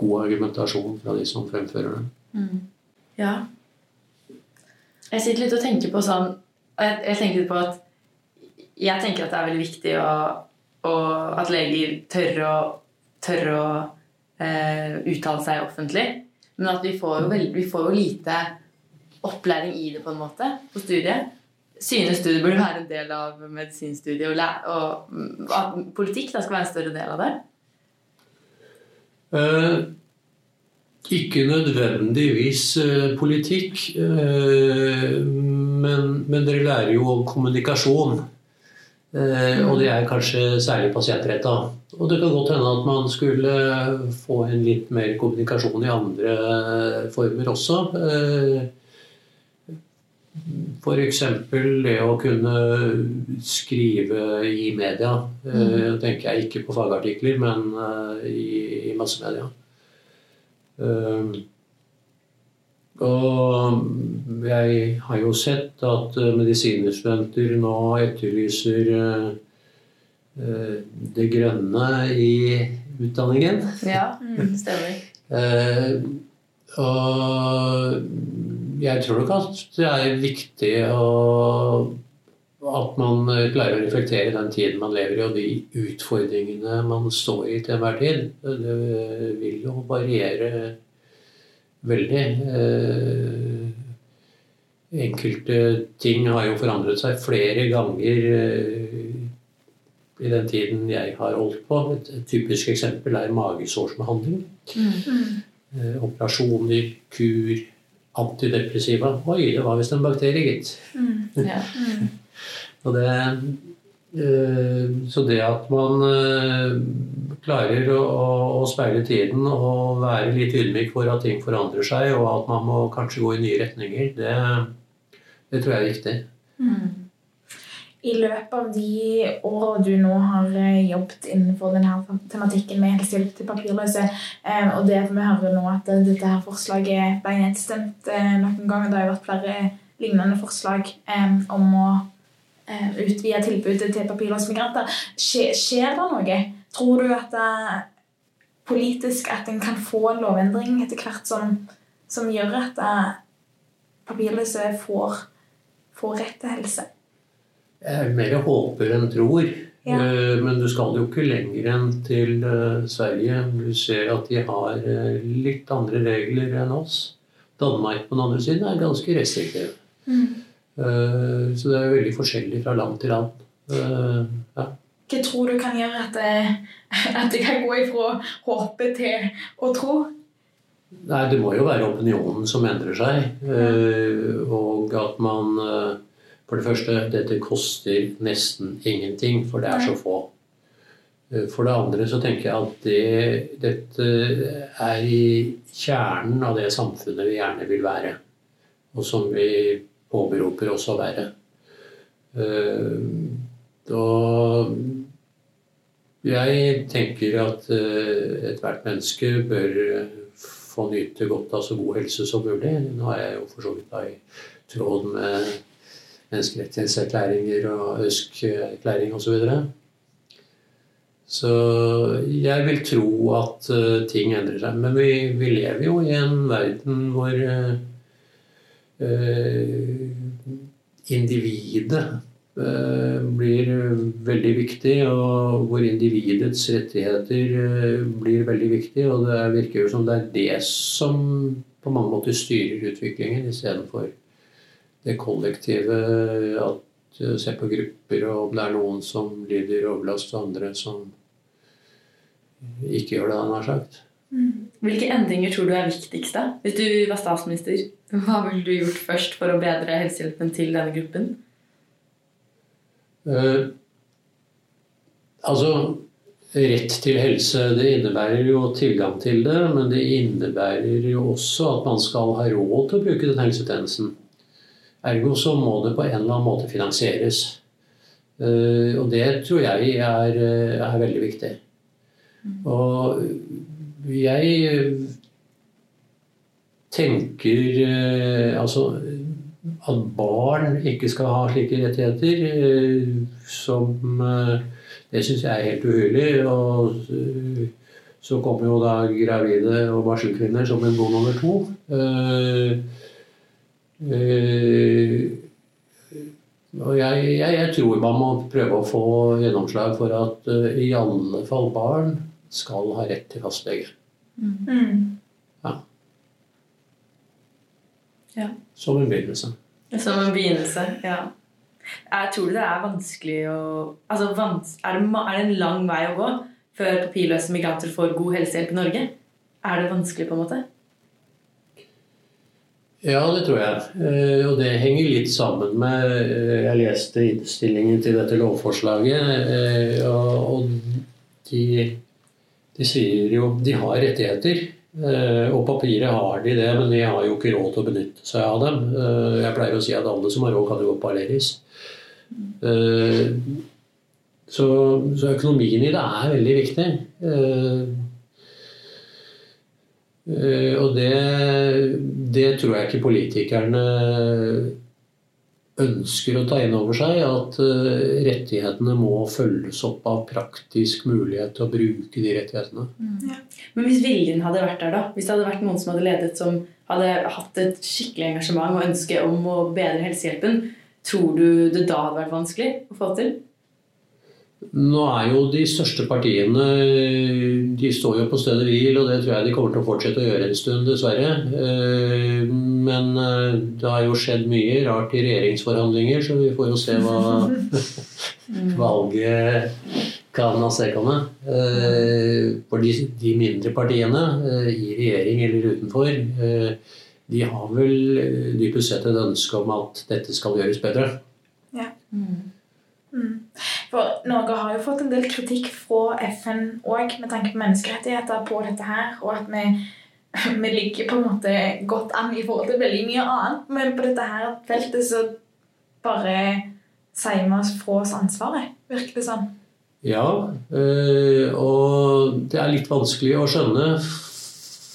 god argumentasjon fra de som fremfører det. Mm. Ja. Jeg sitter litt og tenker på sånn jeg, jeg tenker på at jeg tenker at det er veldig viktig å, å, at leger tør å, tør å eh, uttale seg offentlig. Men at vi får, jo veld, vi får jo lite opplæring i det på en måte på studiet. Synes du det burde være en del av medisinstudiet, og, og, at politikk da skal være en større del av det? Uh, ikke nødvendigvis eh, politikk, uh, men, men, dere lærer jo om kommunikasjon. Eh, og det er kanskje særlig pasientretta. Og det kan godt hende at man skulle få en litt mer kommunikasjon i andre former også. Eh, F.eks. det å kunne skrive i media. Eh, mm. tenker jeg ikke på fagartikler, men i, i massemedia. Og jeg har jo sett at medisinerstudenter medisinstudenter nå etterlyser eh, eh, det grønne i utdanningen. Ja, det stemmer. og jeg tror nok at det er viktig å, at man klarer å reflektere den tiden man lever i, og de utfordringene man står i til enhver tid. Det vil jo variere veldig. Eh, enkelte ting har jo forandret seg flere ganger eh, i den tiden jeg har holdt på. Et, typisk eksempel er magesårsbehandling. Mm. Eh, operasjoner, kur, antidepressiva. Oi, det var visst en bakterie, gitt. Mm. Ja. Mm. Og det så det at man eh, klarer å, å speile tiden og være litt ydmyk for at ting forandrer seg, og at man må kanskje gå i nye retninger, det, det tror jeg er viktig. Mm. I løpet av de åra du nå har eh, jobbet innenfor denne tematikken med helsehjelp til papirløse, og det vi hører nå at dette her forslaget ble nedstemt noen ganger, det har jo vært flere lignende forslag om å Eh, utvide tilbudet til papirløse. Skjer, det noe? Tror du at det er politisk at en kan få en lovendring etter hvert som, som gjør at eh, papirløse får, får, rett til helse? Jeg mer håper enn tror. Ja. Eh, men du skal jo ikke lenger enn til Sverige. Du ser at de har litt andre regler enn oss. Danmark på den andre siden er ganske restriktiv. Mm. Eh, så det er veldig forskjellig fra land til land. Eh, ja. Hva tror du kan gjøre at det, at det kan gå ifra håpe til å tro? Nei, Det må jo være opinionen som endrer seg. Eh, og at man For det første, dette koster nesten ingenting, for det er så få. For det andre så tenker jeg at det, dette er i kjernen av det samfunnet vi gjerne vil være. Og som vi påberoper oss å være. Og jeg tenker at eh, ethvert menneske bør få nyte godt av så god helse som mulig. Nå er jeg jo for så vidt i tråd med menneskerettighetserklæringer og ØSK-erklæring osv. Så, jeg vil tro at ting endrer seg. Men vi, vi, lever jo i en verden hvor Eh, individet eh, blir veldig viktig, og hvor individets rettigheter eh, blir veldig viktig. Og det virker jo som det er det som på mange måter styrer utviklingen, istedenfor det kollektive. At Se på grupper, og om det er noen som lider overlast, og andre som ikke gjør det han har sagt. Mm. Hvilke endringer tror du er viktigst? da? Hvis du var statsminister, hva ville du gjort først for å bedre helsehjelpen til denne gruppen? Uh, altså Rett til helse det innebærer jo tilgang til det, men det innebærer jo også at man skal ha råd til å bruke den helsetjenesten. Ergo så må det på en eller annen måte finansieres. Uh, og det tror jeg er, er veldig viktig. Mm. Og jeg eh, tenker eh, altså at barn ikke skal ha slike rettigheter, eh, som Det syns jeg er helt uhyrlig. Og så kommer jo da gravide og barselkvinner som en god nummer to. Og jeg, jeg, jeg, tror man må prøve å få gjennomslag for at i alle fall barn skal ha rett til fastlege. Mm. Ja. Ja. Som en begynnelse. Som en begynnelse, ja. Jeg tror det er vanskelig å altså, er, det, er, det, en lang vei å gå før papirløse migranter får god helsehjelp i Norge? Er det vanskelig, på en måte? Ja, det tror jeg. Eh, og det henger litt sammen med eh, Jeg leste innstillingen til dette lovforslaget, eh, og de de sier jo de har rettigheter. Eh, og papiret har de det, men de har jo ikke råd til å benytte seg av dem. Eh, jeg pleier å si at alle som har råd, kan jo gå. Eh, så, så, økonomien i det er veldig viktig. Og det, det tror jeg ikke politikerne ønsker å ta inn over seg at uh, rettighetene må følges opp av praktisk mulighet til å bruke de rettighetene. Mm. Ja. Men hvis viljen hadde vært der, da? Hvis det hadde vært noen som hadde ledet som hadde hatt et skikkelig engasjement og ønske om å bedre helsehjelpen, tror du det da hadde vært vanskelig å få til? Nå er jo de største partiene De står jo på stedet hvil, og det tror jeg de kommer til å fortsette å gjøre en stund, dessverre. Eh, men eh, det har jo skjedd mye rart i regjeringsforhandlinger, så vi får jo se hva valget kan avstedkomme. Eh, for de, de, mindre partiene, i regjering eller utenfor, de har vel dypest sett et ønske om at dette skal gjøres bedre. Ja. Mm. Mm. For Norge har jo fått en del kritikk fra FN òg med tanke på menneskerettigheter på dette her, og at vi, vi ligger på en måte godt an i forhold til veldig mye annet. Men på dette her feltet så bare sier vi oss fra oss ansvaret, virker det sånn. Ja, øh, og det er litt vanskelig å skjønne.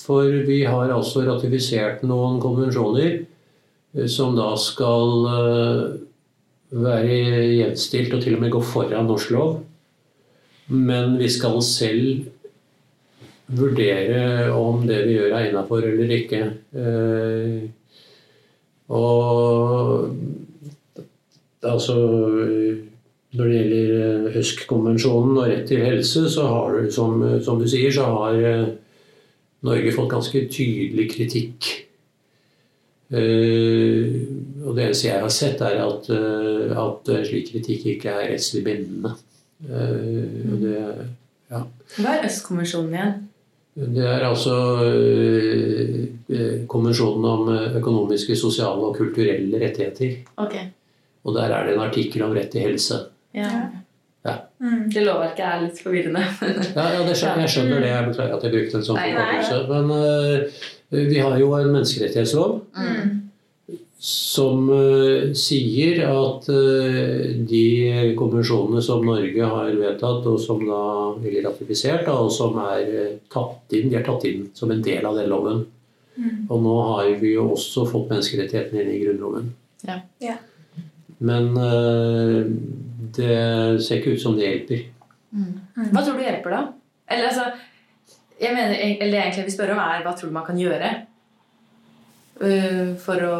For vi har altså ratifisert noen konvensjoner øh, som da skal øh, være gjenstilt og til og med gå foran norsk lov. Men vi skal selv vurdere om det vi gjør er innafor eller ikke. Og altså når det gjelder ØSK-konvensjonen og rett til helse, så har du, som, som, du sier, så har Norge fått ganske tydelig kritikk. Og det eneste jeg har sett, er at, at slik kritikk ikke er rettslig bindende. Det, ja. Hva er ØSK-konvensjonen igjen? Det er altså konvensjonen om økonomiske, sosiale og kulturelle rettigheter. Okay. Og der er det en artikkel om rett til helse. Ja. ja. Mm. Det lovverket er litt forvirrende. ja, ja skjønner, jeg skjønner det. Jeg beklager at jeg brukte en sånn forkortelse. Men uh, vi har jo en menneskerettighetslov mm. Som uh, sier at uh, de konvensjonene som Norge har vedtatt, og som da eller ratifisert, da, og som er tatt inn, de er tatt inn som en del av den loven. Mm. Og nå har vi jo også fått menneskerettighetene inn i Grunnloven. Ja. ja. Men det ser ikke ut som det hjelper. Mm. Hva tror du hjelper, da? Eller, altså, jeg mener, eller det jeg egentlig vil spørre om, er hva tror du man kan gjøre uh, for, å,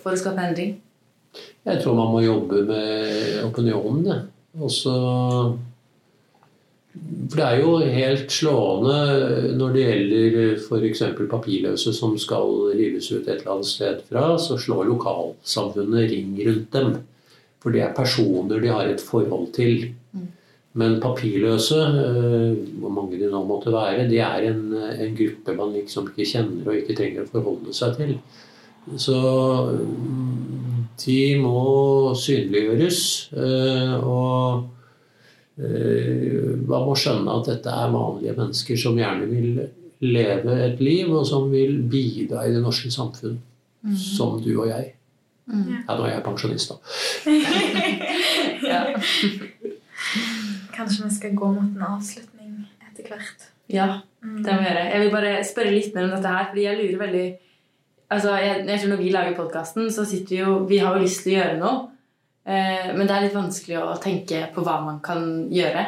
for, å, skape endring? Jeg tror man må jobbe med opinionen. Også, for det er jo helt slående når det gjelder f.eks. papirløse som skal rives ut et eller annet sted fra, så slår lokalsamfunnet ring rundt dem. For det er personer de har et forhold til. Mm. Men papirløse, hvor mange de nå måtte være, de er en, en, gruppe man liksom ikke kjenner og ikke trenger å forholde seg til. Så de må synliggjøres. Og man må skjønne at dette er vanlige mennesker som gjerne vil leve et liv, og som vil bidra i det norske samfunn. Mm. Som du og jeg. Mm. Ja, nå er jeg pensjonist, da. ja. Kanskje vi skal gå mot en avslutning etter hvert. Ja, det må vi gjøre. Jeg vil bare spørre litt mer om dette her, fordi jeg lurer veldig Altså, jeg, jeg tror Når vi lager podkasten, så sitter vi jo Vi har jo lyst til å gjøre noe, eh, men det er litt vanskelig å tenke på hva man kan gjøre.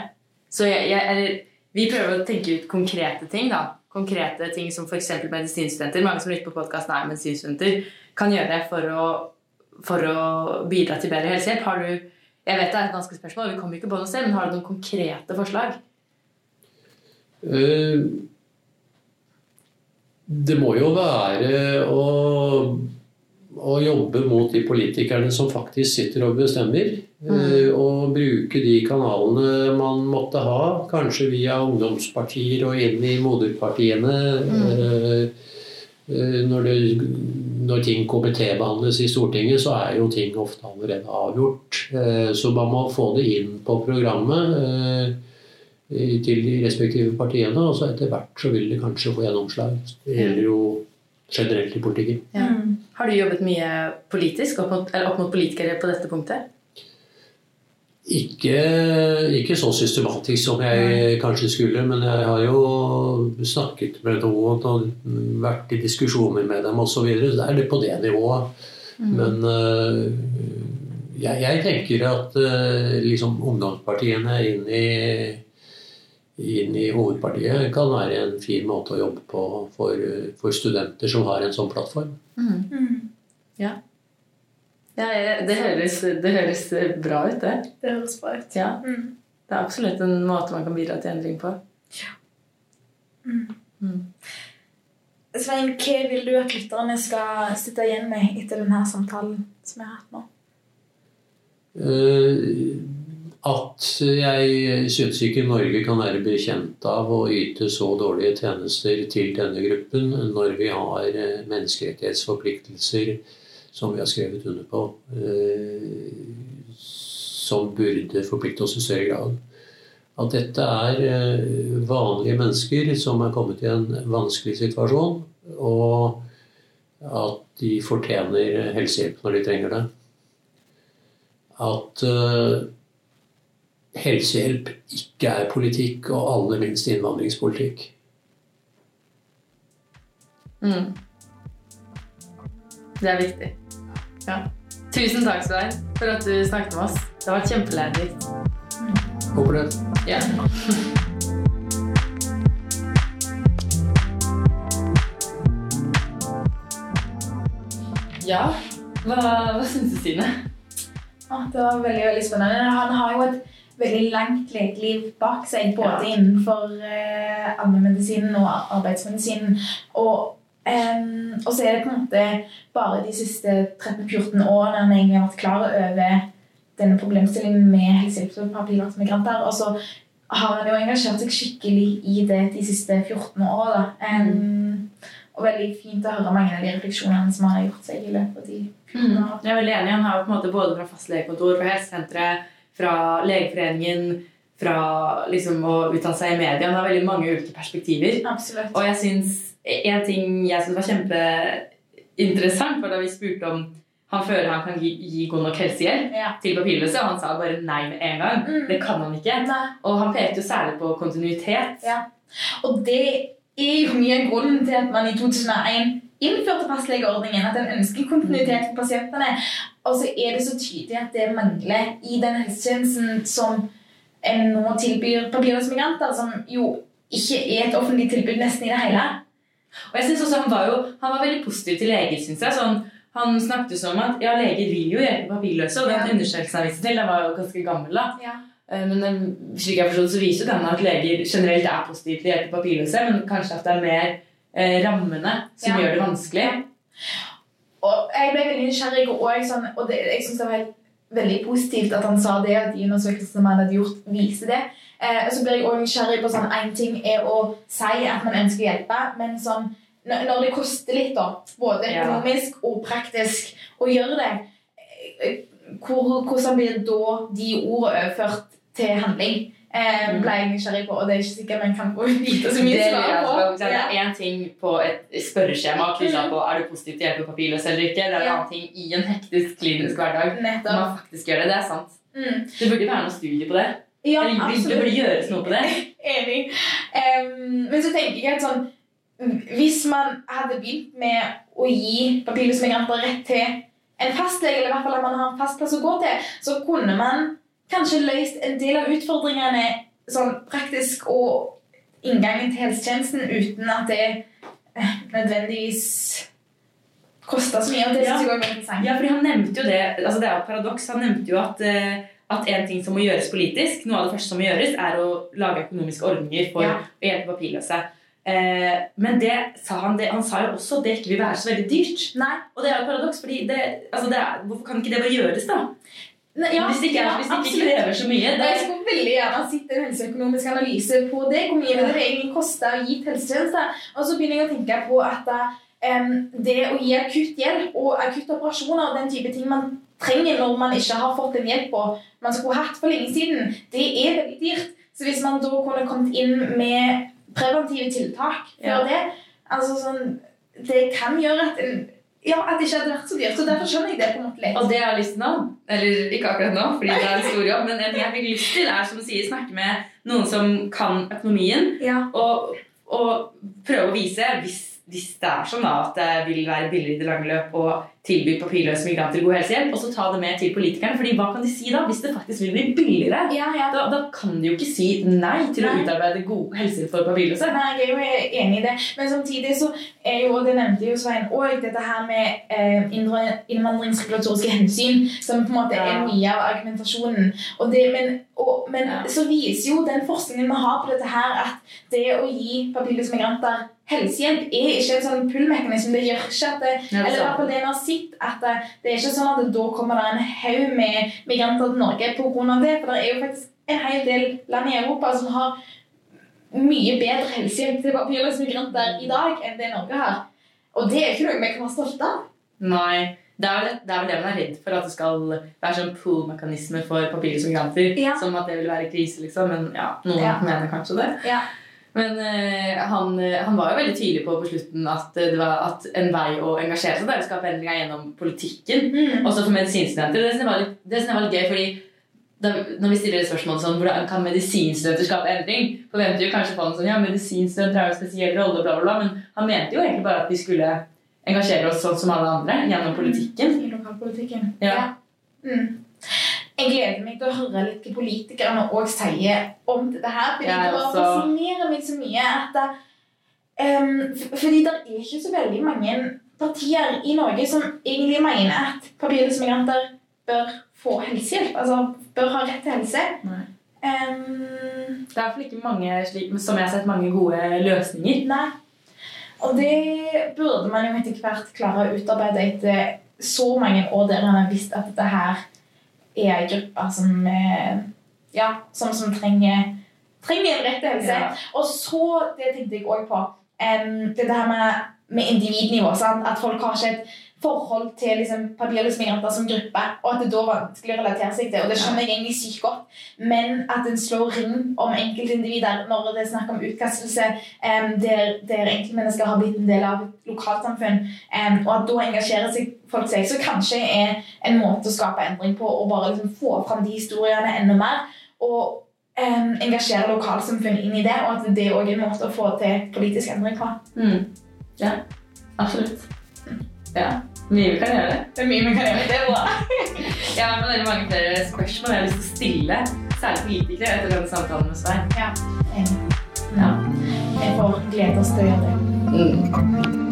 Så jeg, jeg, eller, vi prøver å tenke ut konkrete ting. da Konkrete ting som f.eks. medisinstudenter mange som lytter på podkasten er medisinstudenter, kan gjøre for å for å bidra til bedre helsehjelp? Har du, jeg vet det er et vanskelig spørsmål, vi kommer ikke på noe selv, men har du noen konkrete forslag? Uh, det må jo være å, å, jobbe mot de politikerne som faktisk sitter og bestemmer. Mm. Uh, og bruke de kanalene man måtte ha, kanskje via ungdomspartier og inn i moderpartiene. Mm. Uh, når, det, når ting KBT-behandles i Stortinget, så er jo ting ofte allerede avgjort. Så man må få det inn på programmet til de respektive partiene. Og så etter hvert så vil det kanskje få gjennomslag. Det gjelder jo generelt i politikken. Ja. Har du jobbet mye politisk opp mot, opp mot politikere på dette punktet? Ikke, ikke, så systematisk som jeg kanskje skulle, men jeg har jo snakket med noen og vært i diskusjoner med dem osv. Det er det på det nivået. Mm. Men uh, jeg, jeg, tenker at uh, liksom ungdomspartiene inn i, inn i hovedpartiet kan være en fin måte å jobbe på for, for studenter som har en sånn plattform. Mm. Mm. Ja. Ja, det høres, det høres, bra ut, det. Det høres bra ut. Ja. Mm. Det er absolutt en måte man kan bidra til endring på. Ja. Mm. Mm. Svein, hva vil du at lytterne skal sitte igjen med etter denne samtalen som vi har hatt nå? Uh, at jeg syns ikke Norge kan være bekjent av å yte så dårlige tjenester til denne gruppen når vi har eh, menneskerettighetsforpliktelser som vi har skrevet under på, som burde forplikte oss i større grad. At dette er eh, vanlige mennesker som er kommet i en vanskelig situasjon, og at de fortjener helsehjelp når de trenger det. At uh, helsehjelp ikke er politikk, og aller minst innvandringspolitikk. Mm. Det er viktig. Ja. Tusen takk, Svein, for at du snakket med oss. Det har vært kjempelærerikt. Håper det. Ja. ja. Hva, hva syns du, Stine? Ah, det var veldig, veldig spennende. Han har jo et veldig langt lekeliv bak seg, både ja. innenfor eh, allmennmedisinen og arbeidsmedisinen. Og Um, og så er det på en måte bare de siste 13-14 årene han egentlig har vært klar over denne problemstillingen med helsehjelpspapir til migranter. Og så har han jo engasjert seg skikkelig i det de siste 14 åra. Um. Og veldig fint å høre mange av de refleksjonene som han har gjort seg i løpet av de 14 mm. Jeg er veldig enig. Han har på en måte både fra fastlegekontor, fra helsesenteret, fra Legeforeningen fra liksom, å uttale seg i media. Han har veldig mange ulike perspektiver. Absolutt. Og jeg synes en ting jeg syntes var kjempeinteressant, var da vi spurte om han føler han kan gi, gi god nok helsehjelp ja. til papirløse, og han sa bare nei med en gang. Mm. Det kan han ikke. Nei. Og han pekte jo særlig på kontinuitet. Ja. Og det er jo mye av grunnen til at man i 2001 innførte fastlegeordningen. At en ønsker kontinuitet for pasientene. Og så er det så tydelig at det mangler i den helsetjenesten som en nå tilbyr papirløse migranter, som jo ikke er et offentlig tilbud nesten i det hele. Og jeg synes også Han var jo han var veldig positiv til leger. Synes jeg. Sånn, han snakket om at ja, leger vil jo hjelpe papirløse. Og den ja. undersøkelsen han viste til, den var jo ganske gammel. da. Ja. Eh, men slik jeg forstod, så viser den at leger generelt er positive til å hjelpe papirløse, men kanskje at det er mer eh, rammene som ja. gjør det vanskelig. Og Jeg ble veldig nysgjerrig, og, jeg, sånn, og det, jeg synes det var helt, veldig positivt at han sa det, at de undersøkelsene man hadde gjort, viser det. Eh, så blir jeg også nysgjerrig på sånn Én ting er å si at man ønsker å hjelpe, men sånn, når det koster litt, da, både økonomisk og praktisk, å gjøre det, eh, hvor, hvordan blir da de ordene overført til handling? Eh, mm. ble jeg nysgjerrig på, og det er ikke sikkert man kan få vite så mye svar på. Det er én ting på et spørreskjema kryssa på er du positiv til hjelp på papirløs eller ikke. Det er en ja. annen ting i en hektisk klinisk hverdag Nettopp. man faktisk gjør det. Det er sant. Mm. Det burde være noe studie på det. Ja, Eller absolutt. det burde gjøres noe på det. Enig. Um, men så tenker jeg at sånn Hvis man hadde begynt med å gi papirløse migranter rett til en fastlege, eller i hvert fall at man har en fast plass å gå til, så kunne man kanskje løst en del av utfordringene sånn praktisk og inngangen til helsetjenesten uten at det eh, nødvendigvis kosta så mye. og det ja. synes jeg interessant. Ja, fordi han nevnte jo det, altså det er jo et paradoks. Han nevnte jo at uh, at en ting som må gjøres politisk, noe av det første som må gjøres, er å lage økonomiske ordninger for ja. å hjelpe papirløse. Eh, men det sa han, det, han sa jo også at det ikke vil være så veldig dyrt. Nei. Og det er jo et paradoks, fordi det, altså det er, hvorfor kan ikke det bare gjøres, da? Nei, ja, hvis det ikke, det ikke krever så mye. Det... Jeg skulle veldig gjerne sett en helseøkonomisk analyse på det. Hvor mye ja. det egentlig koster å gi helsetjeneste? Og så begynner jeg å tenke på at um, det å gi akutt hjelp og akutte operasjoner og den type ting man trenger når man ikke har fått en hjelp på man skulle hatt for lenge siden, det er veldig dyrt. Så hvis man da kunne kommet inn med preventive tiltak før ja. det altså sånn, Det kan gjøre at, ja, at det ikke hadde vært så dyrt. Så derfor skjønner jeg det på en måte litt. Og det jeg har lyst til nå, eller ikke akkurat nå, fordi det er en stor jobb, men en jeg fikk lyst til, er som du sier, snakke med noen som kan økonomien, ja. og, og prøve å vise hvis hvis det er sånn da, at det vil være billigere i det lange løp å tilby papirløse migranter god helsehjelp, og så ta det med til politikerne. fordi hva kan de si da, hvis det faktisk vil bli billigere? Ja, ja. Da, da, kan de jo ikke si nei til nei. å utarbeide god helsehjelp for papirløse. Nei, jeg er jo enig i det. Men samtidig så er jo, og det nevnte jo Svein òg, dette her med eh, innvandringsregulatoriske hensyn, som på en måte ja. er mye av argumentasjonen. Det, men, og, men så viser jo den forskningen vi har på dette her, at det å gi papirløse migranter helsehjelp er ikke en sånn pull-mekanisme. Det gjør ikke at det, eller i hvert fall det en har sett, at det, det, er ikke sånn at da kommer det en haug med migranter til Norge pga. det. For det er jo faktisk en hel del land i Europa som har mye bedre helsehjelp til papirløse migranter i dag enn det Norge har. Og det er ikke noe vi kan være stolte av. Nei. det er, vel, det er vel det man er redd for, at det skal være sånn pool-mekanisme for papirløse migranter. Ja. Som at det vil være krise, liksom. Men ja, noen Ja. mener kanskje det. Ja. Men eh, han, han var jo veldig tydelig på på slutten at eh, det var at en vei å engasjere seg der å skape endringer gjennom politikken. Mm. Også for medisinstudenter. Det synes jeg var litt, jeg var litt gøy, fordi da, når vi stiller et spørsmål sånn, hvordan kan medisinstudenter skape endring, forventer jo kanskje på en sånn, ja, medisinstudenter har en spesiell rolle, bla, bla, bla, men han mente jo egentlig bare at vi skulle engasjere oss sånn som alle andre gjennom politikken. I lokalpolitikken. Ja. Mm. Jeg gleder meg til å høre litt hva politikerne òg sier om dette her. Fordi Jeg det fascinerer meg så mye at det, um, Fordi det er ikke så veldig mange partier i Norge som egentlig mener at papirløsmigranter bør få helsehjelp. Altså bør ha rett til helse. Nei. Em, Det er i hvert fall ikke mange, slik, som jeg har sett, mange gode løsninger. Nei. Og det burde man jo etter hvert klare å utarbeide etter så mange år der man har visst at dette her er en gruppe som eh, ja, som, som trenger, trenger en rett helse. Ja. Og så, det tenkte jeg også på, um, det her med, med individnivå. Sant? At folk har ikke et forhold til liksom, papirløse som gruppe, og at det da er vanskelig å relatere seg til. Og det skjønner jeg egentlig sykt godt. Men at en slår ring om enkeltindivider når det er snakk om utkastelse, um, der, der enkeltmennesker har blitt en del av et lokalsamfunn, um, og at da engasjerer seg folk seg, så kanskje er en måte å skape endring på å bare liksom få fram de historiene enda mer. Og um, engasjere lokalsamfunn inn i det, og at det òg er en måte å få til politisk endring på. Mm. Ja, absolutt. Ja, mye vi kan gjøre. Det er mye vi kan gjøre. Det er bra. Jeg har veldig mange flere spørsmål jeg har lyst til å stille, særlig politikere, etter denne samtalen med Svein. Ja. Ja. Jeg får glede oss til å gjøre det. Mm.